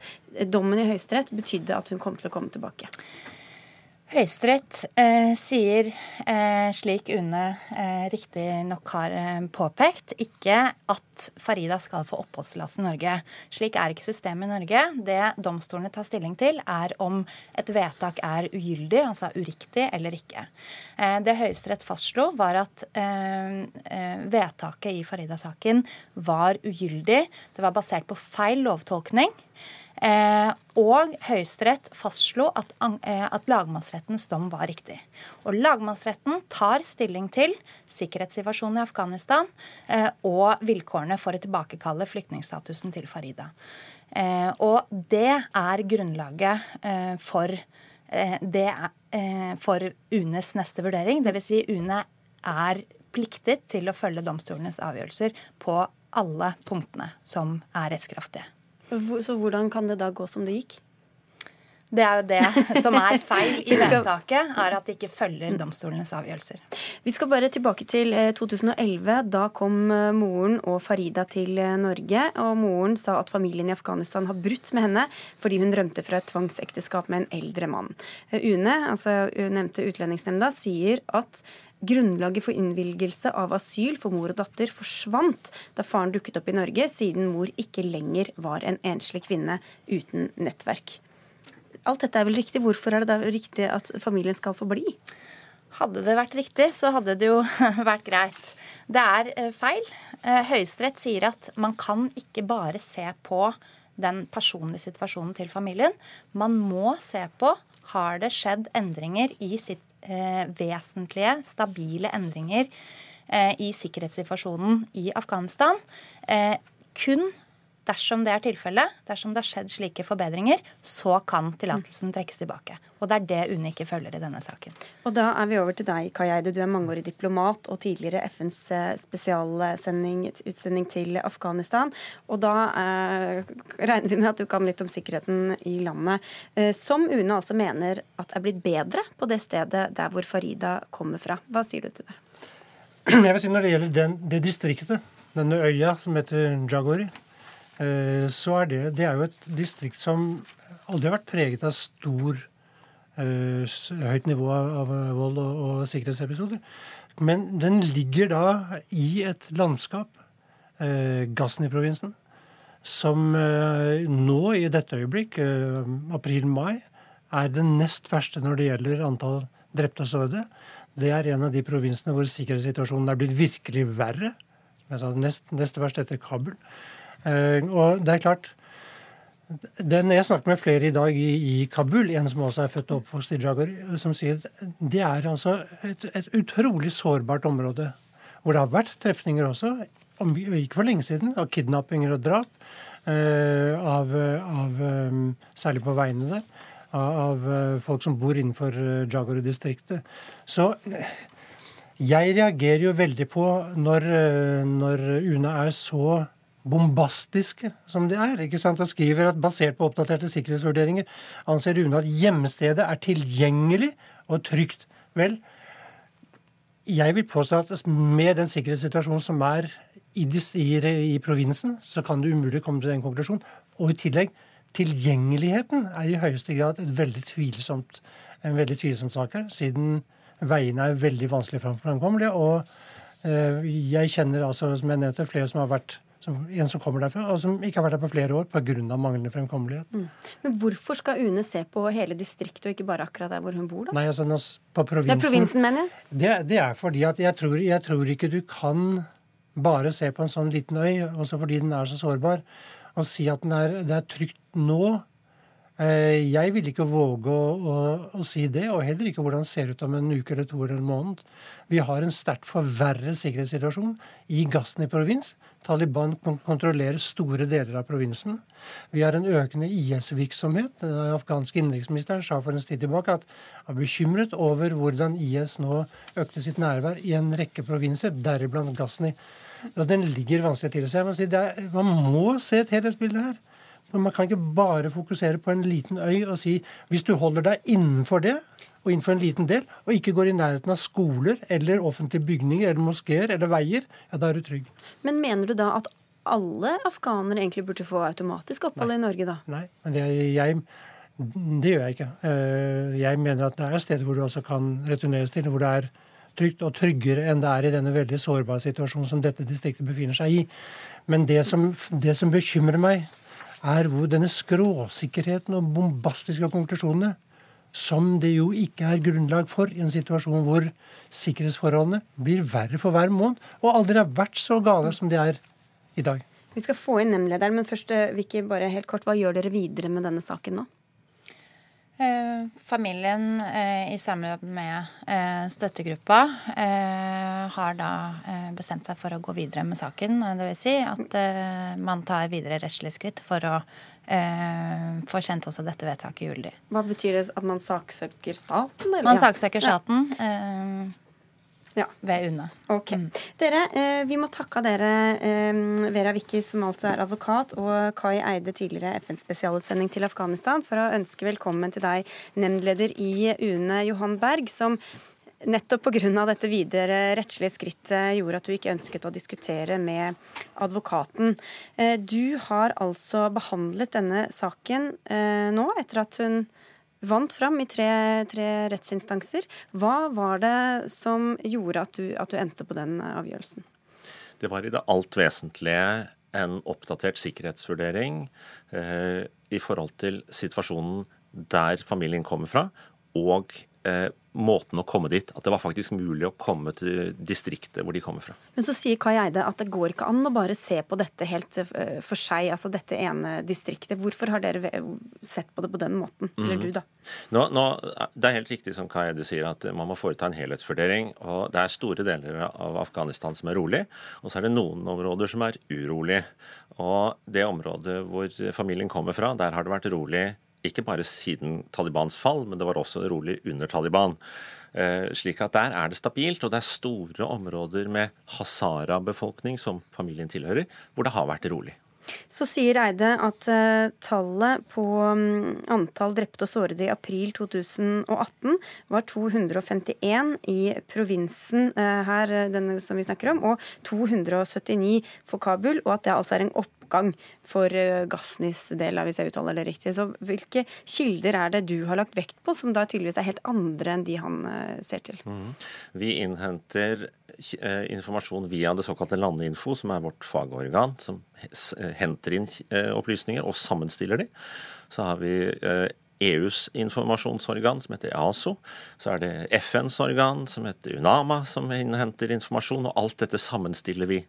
dommen i Høyesterett betydde at hun kom til å komme tilbake? Høyesterett eh, sier, eh, slik UNE eh, riktignok har eh, påpekt, ikke at Farida skal få oppholdstillatelse i Norge. Slik er ikke systemet i Norge. Det domstolene tar stilling til, er om et vedtak er ugyldig, altså uriktig, eller ikke. Eh, det Høyesterett fastslo, var at eh, eh, vedtaket i Farida-saken var ugyldig. Det var basert på feil lovtolkning. Eh, og Høyesterett fastslo at, eh, at lagmannsrettens dom var riktig. Og lagmannsretten tar stilling til sikkerhetssituasjonen i Afghanistan eh, og vilkårene for å tilbakekalle flyktningstatusen til Farida. Og det er grunnlaget for, det for UNEs neste vurdering. Dvs. Si UNE er pliktet til å følge domstolenes avgjørelser på alle punktene som er rettskraftige. Så hvordan kan det da gå som det gikk? Det er jo det som er feil i vedtaket, er at det ikke følger domstolenes avgjørelser. Vi skal bare tilbake til eh, 2011. Da kom eh, moren og Farida til eh, Norge. Og moren sa at familien i Afghanistan har brutt med henne fordi hun rømte fra et tvangsekteskap med en eldre mann. Eh, UNE, altså eh, nevnte Utlendingsnemnda, sier at Grunnlaget for innvilgelse av asyl for mor og datter forsvant da faren dukket opp i Norge, siden mor ikke lenger var en enslig kvinne uten nettverk. Alt dette er vel riktig. Hvorfor er det da riktig at familien skal få bli? Hadde det vært riktig, så hadde det jo vært greit. Det er eh, feil. Eh, Høyesterett sier at man kan ikke bare se på den personlige situasjonen til familien. Man må se på har det skjedd endringer i sitt eh, vesentlige, stabile endringer eh, i sikkerhetssituasjonen i Afghanistan. Eh, kun dersom det er tilfellet, dersom det har skjedd slike forbedringer, så kan tillatelsen trekkes tilbake. Og det er det UNE ikke følger i denne saken. Og da er vi over til deg, Kai Eide. Du er mangeårig diplomat og tidligere FNs eh, spesialutsending til Afghanistan. Og da eh, regner vi med at du kan litt om sikkerheten i landet. Eh, som UNE altså mener at er blitt bedre på det stedet der hvor Farida kommer fra. Hva sier du til det? Jeg vil si Når det gjelder den, det distriktet, denne øya som heter Jagori, så er det, det er jo et distrikt som aldri har vært preget av stor Eh, høyt nivå av vold og, og sikkerhetsepisoder. Men den ligger da i et landskap, eh, Ghazni-provinsen, som eh, nå i dette øyeblikk, eh, april-mai, er den nest verste når det gjelder antall drepte og sårede. Det er en av de provinsene hvor sikkerhetssituasjonen er blitt virkelig verre. Sa nest, nest verst etter Kabul. Eh, og det er klart, den Jeg snakket med flere i dag i, Kabul, en som også er født og oppvokst i Jagar, som sier at det er altså et, et, utrolig sårbart område. Hvor det har vært trefninger også, ikke for lenge siden, av kidnappinger og drap. Uh, av, av um, Særlig på veiene der. Av, uh, folk som bor innenfor Jagar-distriktet. Så jeg reagerer jo veldig på når, når UNE er så bombastiske som de er. ikke sant, og skriver at basert på oppdaterte sikkerhetsvurderinger anser Rune at hjemstedet er tilgjengelig og trygt. Vel, jeg vil påstå at med den sikkerhetssituasjonen som er i, i, i provinsen, så kan du umulig komme til den konklusjonen. Og i tillegg, tilgjengeligheten er i høyeste grad veldig tvilsomt, en veldig tvilsom sak her, siden veiene er veldig vanskelig framkommelige. Og eh, jeg kjenner altså, som jeg nevnte, flere som har vært som, en som kommer derfra, og som ikke har vært der på flere år pga. manglende fremkommelighet. Mm. Men hvorfor skal UNE se på hele distriktet, og ikke bare akkurat der hvor hun bor? da? Nei, altså på provinsen, Det er provinsen, mener jeg? Det, det er fordi at jeg tror, jeg tror, ikke du kan bare se på en sånn liten øy, også fordi den er så sårbar, og si at er, det er trygt nå. Eh, jeg vil ikke våge å, å, å, si det, og heller ikke hvordan det ser ut om en uke eller to eller en måned. Vi har en sterkt forverret sikkerhetssituasjon i Ghazni provins. Taliban kontrollerer store deler av provinsen. Vi har en økende IS-virksomhet. Den afghanske innenriksministeren sa for en tid tilbake at han er bekymret over hvordan IS nå økte sitt nærvær i en rekke provinser, deriblant Ghazni. Og den ligger vanskelig til. Så jeg si Man må se et helhetsbilde her. Men man kan ikke bare fokusere på en liten øy og si hvis du holder deg innenfor det, og innenfor en liten del, og ikke går i nærheten av skoler eller offentlige bygninger eller moskeer eller veier, ja, da er du trygg. Men mener du da at alle afghanere egentlig burde få automatisk opphold i Norge, da? Nei, men det, jeg, det gjør jeg ikke. Eh, jeg mener at det er steder hvor du også kan returneres til, hvor det er trygt og tryggere enn det er i denne veldig sårbare situasjonen som dette distriktet befinner seg i. Men det som, det som bekymrer meg, er hvor denne skråsikkerheten og bombastiske konklusjonene som det jo ikke er grunnlag for i en situasjon hvor sikkerhetsforholdene blir verre for hver måned, og aldri har vært så gale som de er i dag. Vi skal få inn nemndlederen, men først, eh, Vicky, bare helt kort, hva gjør dere videre med denne saken nå? Eh, familien eh, i samarbeid med eh, støttegruppa har da bestemt seg for å gå videre med saken. Det vil si at man tar videre rettslige skritt for å få får kjent også dette vedtaket gyldig. Hva betyr det at man saksøker staten? Eller? Man saksøker staten. Eh, ja. Ved UNE. Ok. Mm. Dere, eh, vi må takke dere, eh, Vera Wicki, som altså er advokat, og Kai Eide, tidligere FNs spesialutsending til Afghanistan, for å ønske velkommen til deg, nemndleder i UNE, Johan Berg, som nettopp pga. dette videre rettslige skrittet gjorde at du ikke ønsket å diskutere med advokaten. Eh, du har altså behandlet denne saken nå, etter at hun vant fram i tre, tre rettsinstanser. Hva var det som gjorde at du, at du endte på den avgjørelsen? Det var i det alt vesentlige en oppdatert sikkerhetsvurdering eh, i forhold til situasjonen der familien kommer fra, og eh, måten å komme dit. At det var faktisk mulig å komme til distriktet hvor de kommer fra. Men så sier Kai Eide at det går ikke an å bare se på dette helt eh, for seg, altså dette ene distriktet. Hvorfor har dere sett på det på den måten? Eller mhm. du, da? Nå, nå, det er helt riktig som Kai Eide sier, at man må foreta en helhetsvurdering. og Det er store deler av Afghanistan som er rolig, og så er det noen områder som er urolig. Og det området hvor familien kommer fra, der har det vært rolig ikke bare siden Talibans fall, men det var også rolig under Taliban. Eh, slik at der er det stabilt, og det er store områder med hazara-befolkning som familien tilhører, hvor det har vært rolig. Så sier Eide at uh, tallet på um, antall drepte og sårede i april 2018 var 251 i provinsen uh, her, denne som vi snakker om, og 279 for Kabul, og at det altså er en opp oppgang for eh, Gassnis del, hvis jeg uttaler det riktig. Så hvilke kilder er det du har lagt vekt på, som da tydeligvis er helt andre enn de han eh, ser til? Mm. Vi innhenter eh, informasjon via det såkalte Landinfo, som er vårt fagorgan, som henter inn opplysninger og sammenstiller de. Så har vi EUs informasjonsorgan, som heter EASO. Så er det FNs organ, som heter UNAMA, som innhenter informasjon. Og alt dette sammenstiller vi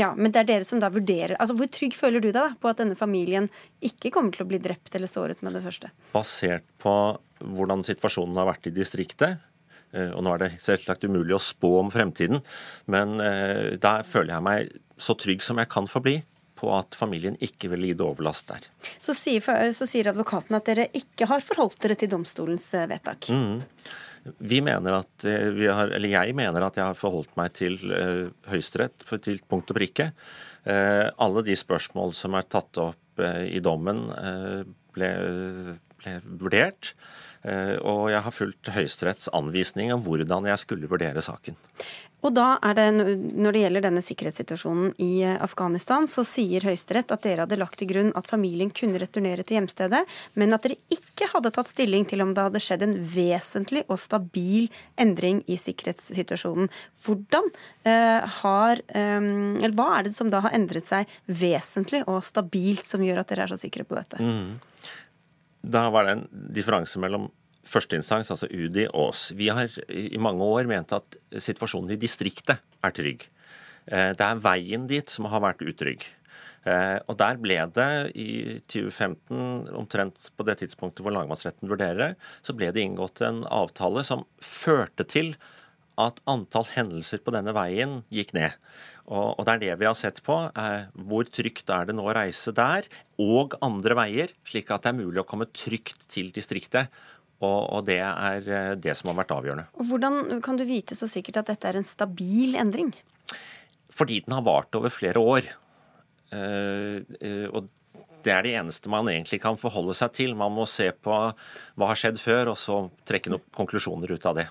ja, Men det er dere som da vurderer altså Hvor trygg føler du deg da på at denne familien ikke kommer til å bli drept eller såret med det første? Basert på hvordan situasjonen har vært i distriktet, eh, og nå er det selvsagt umulig å spå om fremtiden, men eh, da føler jeg meg så trygg som jeg kan få bli på at familien ikke vil lide overlast der. Så sier, så sier advokaten at dere ikke har forholdt dere til domstolens eh, vedtak? Mm. Vi mener at eh, vi har, eller Jeg mener at jeg har forholdt meg til uh, Høyesterett til punkt og prikke. Uh, alle de spørsmål som er tatt opp i dommen, ble, ble, vurdert. Og jeg har fulgt Høyesteretts anvisning om hvordan jeg skulle vurdere saken. Og da er det, Når det gjelder denne sikkerhetssituasjonen i eh, Afghanistan, så sier Høyesterett at dere hadde lagt til grunn at familien kunne returnere til hjemstedet, men at dere ikke hadde tatt stilling til om det hadde skjedd en vesentlig og stabil endring i sikkerhetssituasjonen. Hvordan eh, har, eh, eller Hva er det som da har endret seg vesentlig og stabilt som gjør at dere er så sikre på dette? Mm. Da var det en differanse mellom førsteinstans, altså UDI og oss, vi har i mange år ment at situasjonen i distriktet er trygg. Eh, det er veien dit som har vært utrygg. Eh, og der ble det i 2015, omtrent på det tidspunktet hvor lagmannsretten vurderer, så ble det inngått en avtale som førte til at antall hendelser på denne veien gikk ned. Og, det er det vi har sett på. Eh, hvor trygt er det nå å reise der, og andre veier, slik at det er mulig å komme trygt til distriktet. Og, og, det er eh, det som har vært avgjørende. Og Hvordan kan du vite så sikkert at dette er en stabil endring? Fordi den har vart over flere år. Uh, uh, og det er det eneste man egentlig kan forholde seg til. Man må se på hva har skjedd før, og så trekke noen konklusjoner ut av det.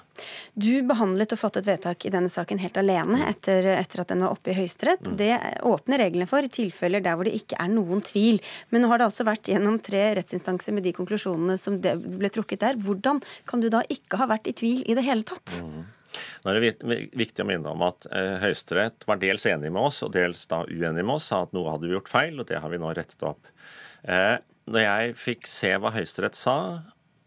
Du behandlet og fattet vedtak i denne saken helt alene etter, etter at den var oppe i Høyesterett. Mm. Det åpner reglene for i tilfeller der hvor det ikke er noen tvil. Men nå har det altså vært gjennom tre rettsinstanser med de konklusjonene som ble trukket der. Hvordan kan du da ikke ha vært i tvil i det hele tatt? Mm. Nå er det viktig å minne om at eh, Høyesterett var dels enig med oss og dels da uenig med oss, sa at noe hadde vi gjort feil, og det har vi nå rettet opp. Eh, når jeg fikk se hva Høyesterett sa,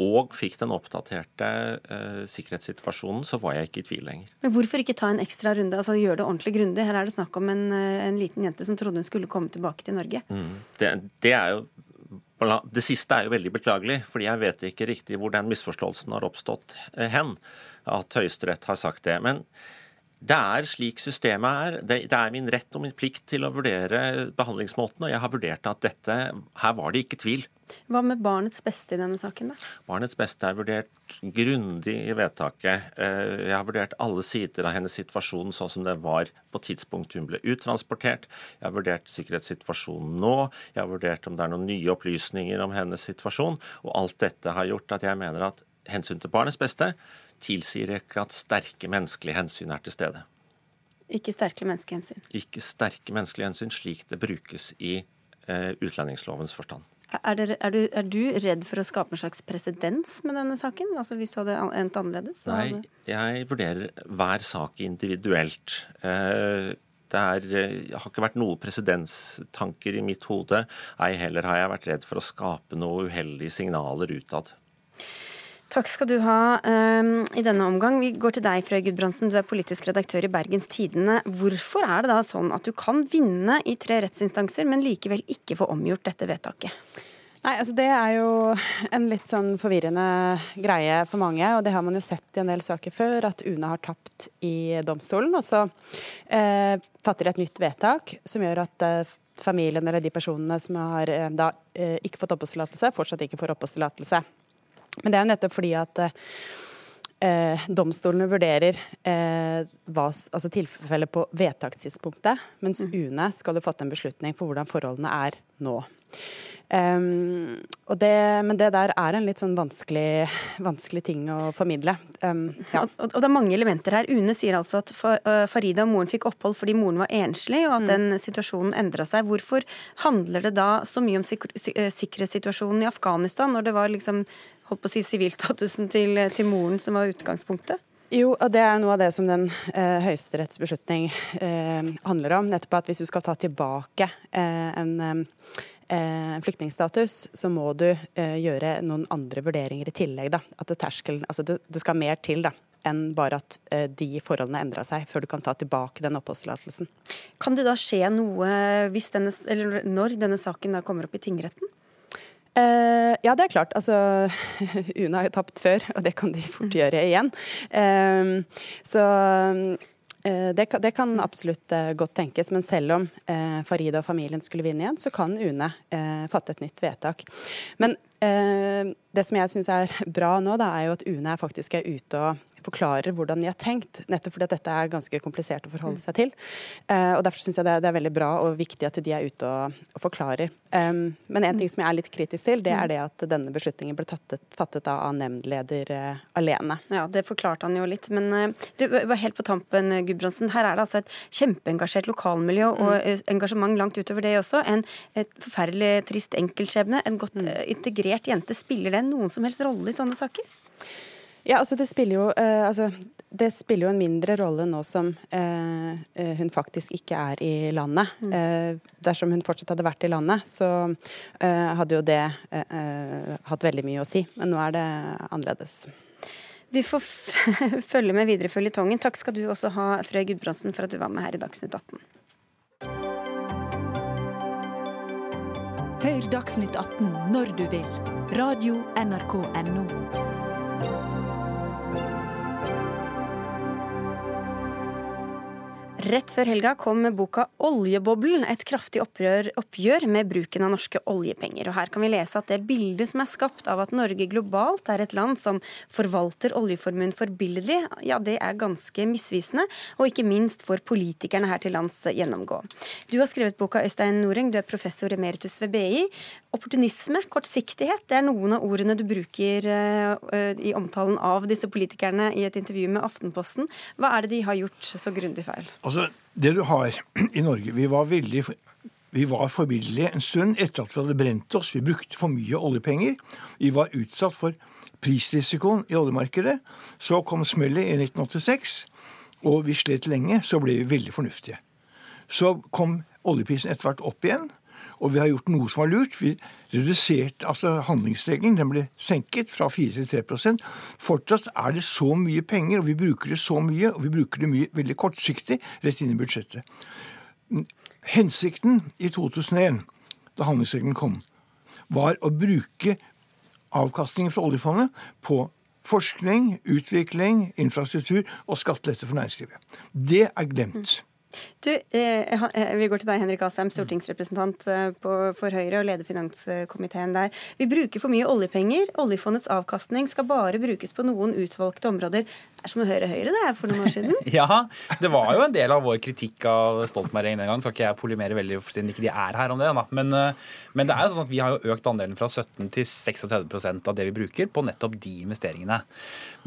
og fikk den oppdaterte eh, sikkerhetssituasjonen, så var jeg ikke i tvil lenger. Men hvorfor ikke ta en ekstra runde, altså gjøre det ordentlig grundig? Her er det snakk om en, eh, en, liten jente som trodde hun skulle komme tilbake til Norge. Mm. Det, det, er jo det siste er jo veldig beklagelig, fordi jeg vet ikke riktig hvor den misforståelsen har oppstått hen at Høyesterett har sagt det. Men det er slik systemet er. Det, det, er min rett og min plikt til å vurdere behandlingsmåten, og jeg har vurdert at dette Her var det ikke tvil. Hva med barnets beste i denne saken, da? Barnets beste er vurdert grundig i vedtaket. Eh, jeg har vurdert alle sider av hennes situasjon sånn som det var på tidspunktet hun ble uttransportert. Jeg har vurdert sikkerhetssituasjonen nå. Jeg har vurdert om det er noen nye opplysninger om hennes situasjon. Og alt dette har gjort at jeg mener at hensyn til barnets beste tilsier ikke at sterke menneskelige hensyn er til stede. Ikke sterke menneskelige hensyn? Ikke sterke menneskelige hensyn, slik det brukes i eh, utlendingslovens forstand. Er, det, er, du, er, du, redd for å skape en slags presedens med denne saken? Altså Hvis du hadde endt annerledes? Nei, jeg vurderer hver sak individuelt. Eh, det er, eh, har ikke vært noen presidenstanker i mitt hode. Ei heller har jeg vært redd for å skape noen uheldige signaler utad. Takk skal du ha um, i denne omgang. Vi går til deg, Frøy Gudbrandsen. Du er politisk redaktør i Bergens Tidende. Hvorfor er det da sånn at du kan vinne i tre rettsinstanser, men likevel ikke få omgjort dette vedtaket? Nei, altså Det er jo en litt sånn forvirrende greie for mange. og Det har man jo sett i en del saker før, at UNE har tapt i domstolen. Og så eh, fatter de et nytt vedtak som gjør at eh, familien eller de personene som har da ikke fått oppholdstillatelse, fortsatt ikke får oppholdstillatelse. Men det er jo nettopp fordi at eh, domstolene vurderer eh, hva, altså tilfellet på vedtakstidspunktet, mens mm. UNE skal jo fatte en beslutning for hvordan forholdene er nå. Um, det, men det der er en litt sånn vanskelig, vanskelig ting å formidle. Um, ja. og, og, det er mange elementer her. UNE sier altså at Farida og moren fikk opphold fordi moren var enslig, og at mm. den situasjonen endra seg. Hvorfor handler det da så mye om sik sikkerhetssituasjonen i Afghanistan, når det var liksom holdt på å si sivilstatusen til, til moren som var utgangspunktet? Jo, og det er noe av det som den eh, Høyesteretts beslutning eh, handler om. Nettopp at hvis du skal ta tilbake eh, en eh, flyktningstatus, så må du eh, gjøre noen andre vurderinger i tillegg. Da. At det, terskelen, altså det, det skal mer til da, enn bare at eh, de forholdene endra seg, før du kan ta tilbake den oppholdstillatelsen. Kan det da skje noe denne, når denne saken kommer opp i tingretten? Uh, ja, det er klart. Altså, UNE har jo tapt før, og det kan de fort gjøre igjen. Uh, så uh, det, det, kan absolutt godt tenkes. Men selv om Farida og familien skulle vinne igjen, så kan UNE fatte et nytt vedtak. Men det som jeg syns er bra nå, da, er jo at UNE faktisk er ute og forklarer hvordan de har tenkt. Nettopp fordi at dette er ganske komplisert å forholde seg til. Uh, og Derfor syns jeg det, det, er veldig bra og viktig at de er ute og, og forklarer. Um, men en ting som jeg er litt kritisk til, det er det at denne beslutningen ble tattet, fattet av nemndleder uh, alene. Ja, det forklarte han jo litt. Men uh, du var helt på tampen, Gudbrandsen. Her er det altså et kjempeengasjert lokalmiljø og mm. engasjement langt utover det også. En forferdelig trist enkeltskjebne. En godt mm. integrert jente. Spiller det noen som helst rolle i sånne saker? Ja, altså det spiller jo eh, altså, det spiller jo en mindre rolle nå som eh, eh, hun faktisk ikke er i landet. Mm. Eh, dersom hun fortsatt hadde vært i landet, så eh, hadde jo det eh, hatt veldig mye å si. Men nå er det annerledes. Vi får følge med videre i føljetongen. Takk skal du også ha, Frøy Gudbrandsen, for at du var med her i Dagsnytt 18. Hør Dagsnytt 18 når du vil. Radio NRK Radio.nrk.no. Rett før helga kom boka 'Oljeboblen', et kraftig opprør, oppgjør med bruken av norske oljepenger. Og Her kan vi lese at det bildet som er skapt av at Norge globalt er et land som forvalter oljeformuen forbilledlig, ja, det er ganske misvisende, og ikke minst får politikerne her til lands gjennomgå. Du har skrevet boka, Øystein Noreng, du er professor emeritus ved BI. Opportunisme, kortsiktighet, det er noen av ordene du bruker uh, i omtalen av disse politikerne i et intervju med Aftenposten. Hva er det de har gjort så grundig feil? Altså, Det du har i Norge Vi var veldig vi var forbilledlige en stund etter at vi hadde brent oss. Vi brukte for mye oljepenger. Vi var utsatt for prisrisikoen i oljemarkedet. Så kom smellet i 1986, og vi slet lenge. Så ble vi veldig fornuftige. Så kom oljeprisen etter hvert opp igjen. Og vi har gjort noe som var lurt. Vi reduserte altså handlingsregelen. Den ble senket fra 4 til 3 Fortsatt er det så mye penger, og vi bruker det så mye, og vi bruker det mye veldig kortsiktig rett inn i budsjettet. Hensikten i 2001, da handlingsregelen kom, var å bruke avkastningen fra oljefondet på forskning, utvikling, infrastruktur og skattelette for næringslivet. Det er glemt. Du, eh, eh, Vi går til deg, Henrik Asheim, stortingsrepresentant eh, for Høyre og leder finanskomiteen der. Vi bruker for mye oljepenger. Oljefondets avkastning skal bare brukes på noen utvalgte områder. Det er som å høre Høyre det er for noen år siden. ja, det var jo en del av vår kritikk av Stoltenberg den gang. Skal ikke jeg polimere veldig siden ikke de er her om det. Men, men det er jo sånn at vi har jo økt andelen fra 17 til 36% av det vi bruker på nettopp de investeringene.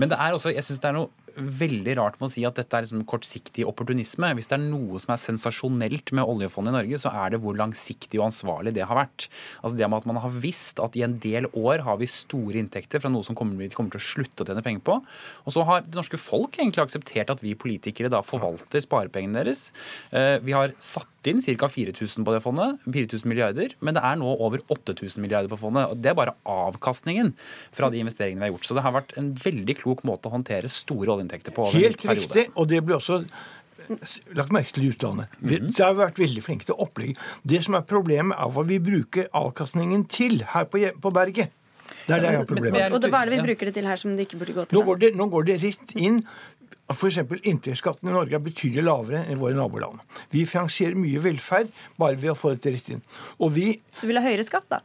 Men det er også, jeg synes det er noe veldig rart med å si at dette er liksom kortsiktig opportunisme. Hvis det er noe som er sensasjonelt med oljefondet i Norge, så er det hvor langsiktig og ansvarlig det har vært. Altså det med at man har visst at i en del år har vi store inntekter fra noe som kommer, kommer til å slutte å tjene penger på. Og så har det norske folk egentlig akseptert at vi politikere da forvalter sparepengene deres. Eh, vi har satt inn ca. 4000 på det fondet, 4000 milliarder, men det er nå over 8000 milliarder på fondet. og Det er bare avkastningen fra de investeringene vi har gjort. Så det har vært en veldig klok måte å håndtere store oljeinntekter på. Helt riktig, og det ble også lagt merke til i utlandet. Vi mm -hmm. har vært veldig flinke til opplegg. Det som er problemet, er hva vi bruker avkastningen til her på, på berget. Det er det jeg har problemet med. Og hva er det vi bruker det til her som det ikke burde gå til? Nå går det, nå går det rett inn f.eks. inntektsskatten i Norge er betydelig lavere enn i våre naboland. Vi finansierer mye velferd bare ved å få dette rett inn. Og vi Så du vil ha høyere skatt, da?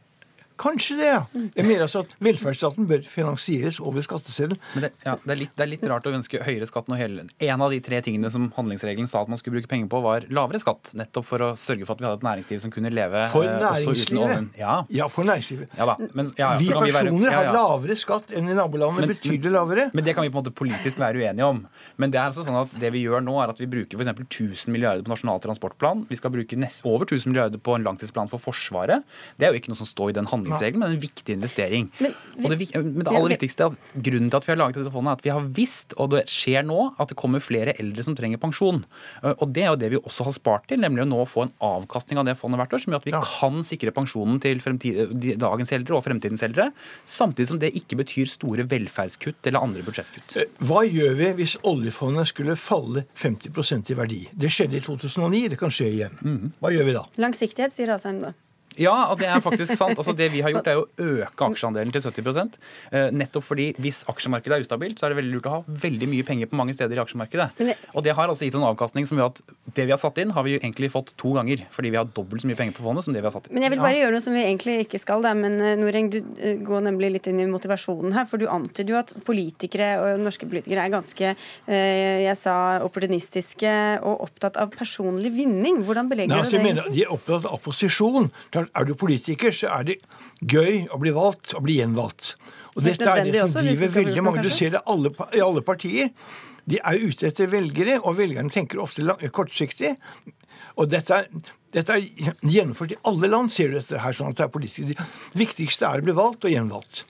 Kanskje det, ja. Jeg mener altså at velferdsstaten bør finansieres over skatteseddelen. Men det, ja, det, er litt, det er litt rart å ønske høyere skatt når hele En av de tre tingene som handlingsregelen sa at man skulle bruke penger på, var lavere skatt. Nettopp for å sørge for at vi hadde et næringsliv som kunne leve For eh, uten næringslivet. Ja. Ja, for næringslivet. Ja. Men, vi personer har lavere skatt enn i nabolandene. Men- betydelig lavere. Men det kan vi på en måte politisk være uenige om. Men det er altså sånn at det vi gjør nå, er at vi bruker f.eks. 1000 milliarder på Nasjonal transportplan. Vi skal bruke nest, over 1000 milliarder på en langtidsplan for Forsvaret. Det er jo ikke noe som står i den handlingsregelen, men en viktig investering. Men, og det, men det aller viktigste er at grunnen til at vi har laget dette fondet, er at vi har visst, og det skjer nå, at det kommer flere eldre som trenger pensjon. Uh, Og det er jo det vi også har spart til, nemlig å nå få en avkastning av det fondet hvert år, som gjør at vi kan sikre pensjonen til dagens eldre og fremtidens eldre, samtidig som det ikke betyr store velferdskutt eller andre budsjettkutt. Eh, Hva gjør vi hvis oljefondet skulle falle 50% i verdi? Det skjedde i 2009, det kan skje igjen. Mhm. Hva gjør vi da? Langsiktighet, sier Asheim da. Ja, og det er faktisk sant. Altså, det vi har gjort, er å øke aksjeandelen til 70 eh, Nettopp fordi hvis aksjemarkedet er ustabilt, så er det veldig lurt å ha veldig mye penger på mange steder i aksjemarkedet. Og det har altså gitt en avkastning som gjør at det vi har satt inn, har vi jo egentlig fått to ganger. Fordi vi har dobbelt så mye penger på fondet som det vi har satt inn. Men jeg vil bare gjøre noe som vi egentlig ikke skal, da. Men eh, Noreng, du eh, går nemlig litt inn i motivasjonen her. For du antyder jo at politikere og norske politikere er ganske, eh, jeg sa, opportunistiske og opptatt av personlig vinning. Hvordan belegger Nei, du altså, det egentlig? mener, de er opptatt av posisjon. Klart, Er du politiker, så er det gøy å bli valgt og bli gjenvalgt. Og dette er det som driver veldig mange. Du ser det alle, i alle partier. De er ute etter velgere, og velgerne tenker ofte lang- kortsiktig. Og dette er, dette er gjennomført i alle land, ser du dette her. sånn at det er politikere. Det viktigste er å bli valgt og gjenvalgt.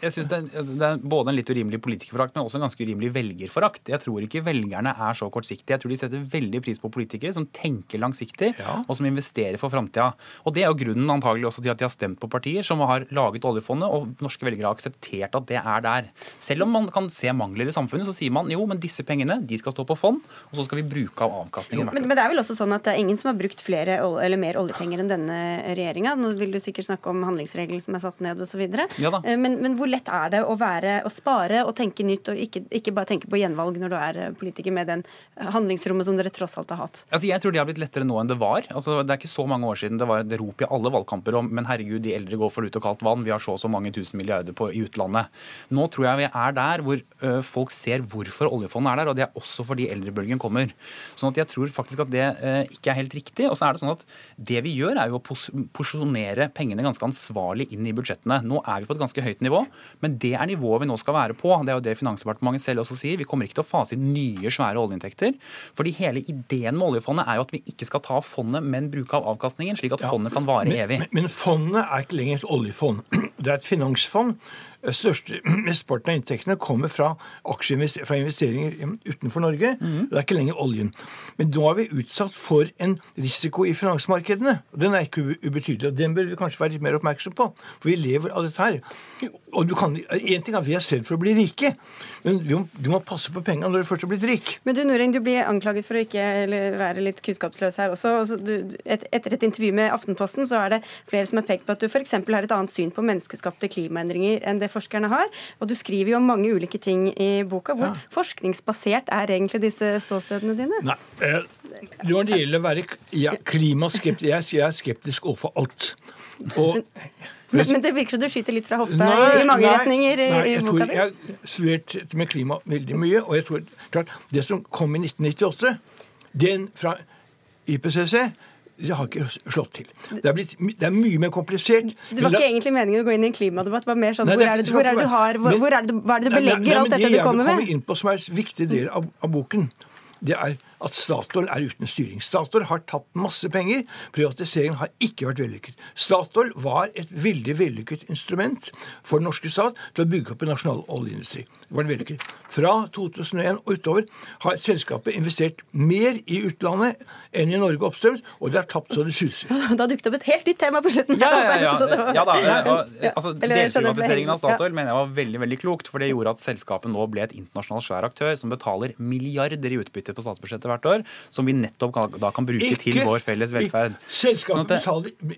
Jeg synes det, er, altså, det er både en litt urimelig politikerforakt, men også en ganske urimelig velgerforakt. Jeg tror ikke velgerne er så kortsiktige. Jeg tror de setter veldig pris på politikere som tenker langsiktig, og som investerer for framtida. Og det er jo grunnen antagelig også til at de har stemt på partier som har laget oljefondet, og norske velgere har akseptert at det er der. Selv om man kan se mangler i samfunnet, så sier man jo, men disse pengene de skal stå på fond, og så skal vi bruke av avkastningen Jo, Men, men det er vel også sånn at det er ingen som har brukt flere eller mer oljepenger enn denne regjeringa. Nå vil du sikkert snakke om handlingsregelen som er satt ned osv. Ja da. men, men hvor lett er det å være, å spare og tenke nytt, og ikke, ikke bare tenke på gjenvalg når du er eh, politiker, med den handlingsrommet som dere tross alt har hatt? Altså, jeg tror det har blitt lettere nå enn det var. Altså, det er ikke så mange år siden det var et rop i alle valgkamper om men herregud, de eldre går for lut og kaldt vann, vi har så og så mange tusen milliarder på, i utlandet. Nå tror jeg vi er der hvor ø, folk ser hvorfor oljefondet er der, og det er også fordi eldrebølgen kommer. Sånn at jeg tror faktisk at det ø, ikke er helt riktig. Og så er det sånn at det vi gjør, er jo å pos porsjonere pengene ganske ansvarlig inn i budsjettene. Nå er vi på et ganske høyt nivå, men det er nivået vi nå skal være på. Det er jo det Finansdepartementet selv også sier. Vi kommer ikke til å fase inn nye, svære oljeinntekter. Fordi hele ideen med oljefondet er jo at vi ikke skal ta av fondet, men bruke av avkastningen, slik at fondet kan vare men, evig. Men, men fondet er ikke lenger et oljefond. Det er et finansfond. Største, Mesteparten av inntektene kommer fra, fra investeringer utenfor Norge. Mm. Det er ikke lenger oljen. Men nå er vi utsatt for en risiko i finansmarkedene. og Den er ikke ubetydelig. og Den bør vi kanskje være litt mer oppmerksom på. For vi lever av dette her. Og du kan, En ting er at vi er selv for å bli rike, men du du må passe på pengene når du først har blitt rik. Men du Noreng, du blir anklaget for å ikke være litt kunnskapsløs her også. Altså, du, et, etter et intervju med Aftenposten så er det flere som har pekt på at du f.eks. har et annet syn på menneskeskapte klimaendringer enn det forskerne har. Og du skriver jo om mange ulike ting i boka. Hvor forskningsbasert er egentlig disse ståstedene dine? Nei, eh, Når det gjelder å være ja, klimaskeptisk Jeg jeg er skeptisk overfor alt. Og, Men, men det virker som du skyter litt fra hofta Nei, i mange nei, retninger i, nei, i jeg boka tror, di. Jeg har studert dette med klima veldig mye, og jeg tror klart, det som kom i 1998, den fra IPCC det har ikke slått til. Det er, blitt, det er mye mer komplisert. Det var ikke egentlig meningen å gå inn i en klimadebatt. Det var mer sånn, Nei, hvor, er det, hvor er det du har, hvor, Men- hvor er det, Hva er det du Nei, nei, belegger nei, alt men dette du kommer med? Det jeg vil komme inn på som er en viktig del av, av boken, det er at Statoil er uten styring. Statoil har tapt masse penger. Privatiseringen har ikke vært vellykket. Statoil var et veldig vellykket instrument for den norske stat til å bygge opp en nasjonal oljeindustri. Det var vellykket. Fra 2001 og utover har selskapet investert mer i utlandet enn i Norge oppstrøms, og det har tapt så det suser. Da dukket opp et helt nytt tema på slutten. Ja, ja, ja. ja. var- ja da, Ja, altså, Delprivatiseringen av Statoil mener jeg var veldig veldig klokt. For det gjorde at selskapet nå ble et internasjonalt svær aktør som betaler milliarder i utbytte på statsbudsjettet hvert år, som vi nettopp da kan bruke Ikke- til vår felles velferd. Selskapet Sånn betaler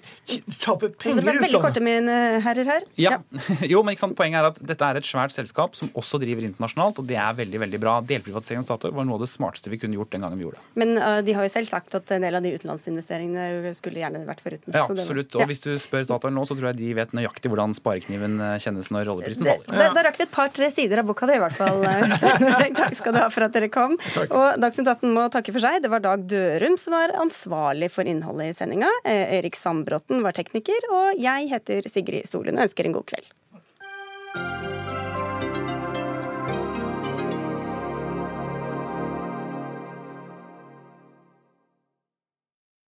taper penger Det var ut veldig korte, mine herrer her. Ja. jo, men ikke sant, Poenget er at dette er et svært selskap som også driver internasjonalt, og det er veldig veldig bra. Delprivatisering av Statoil var noe av det smarteste vi kunne gjort den gangen vi gjorde det. Men uh, de har jo selv sagt at en del av de utenlandsinvesteringene skulle gjerne vært foruten. Ja, Så det var- absolutt. Ja. Og hvis du spør Statoil nå, så tror jeg de vet nøyaktig hvordan sparekniven eh, kjennes når oljeprisen Det, faller. da, da rakk vi et par-tre sider av boka di, i hvert fall. Takk skal du ha for at dere kom. Og Dagsnytt 18 må takke for seg. Det var Dag Dørum som var ansvarlig for innholdet i sendinga. Eh, Erik Sandbråten var tekniker, og jeg heter Sigrid Solund og ønsker en god kveld.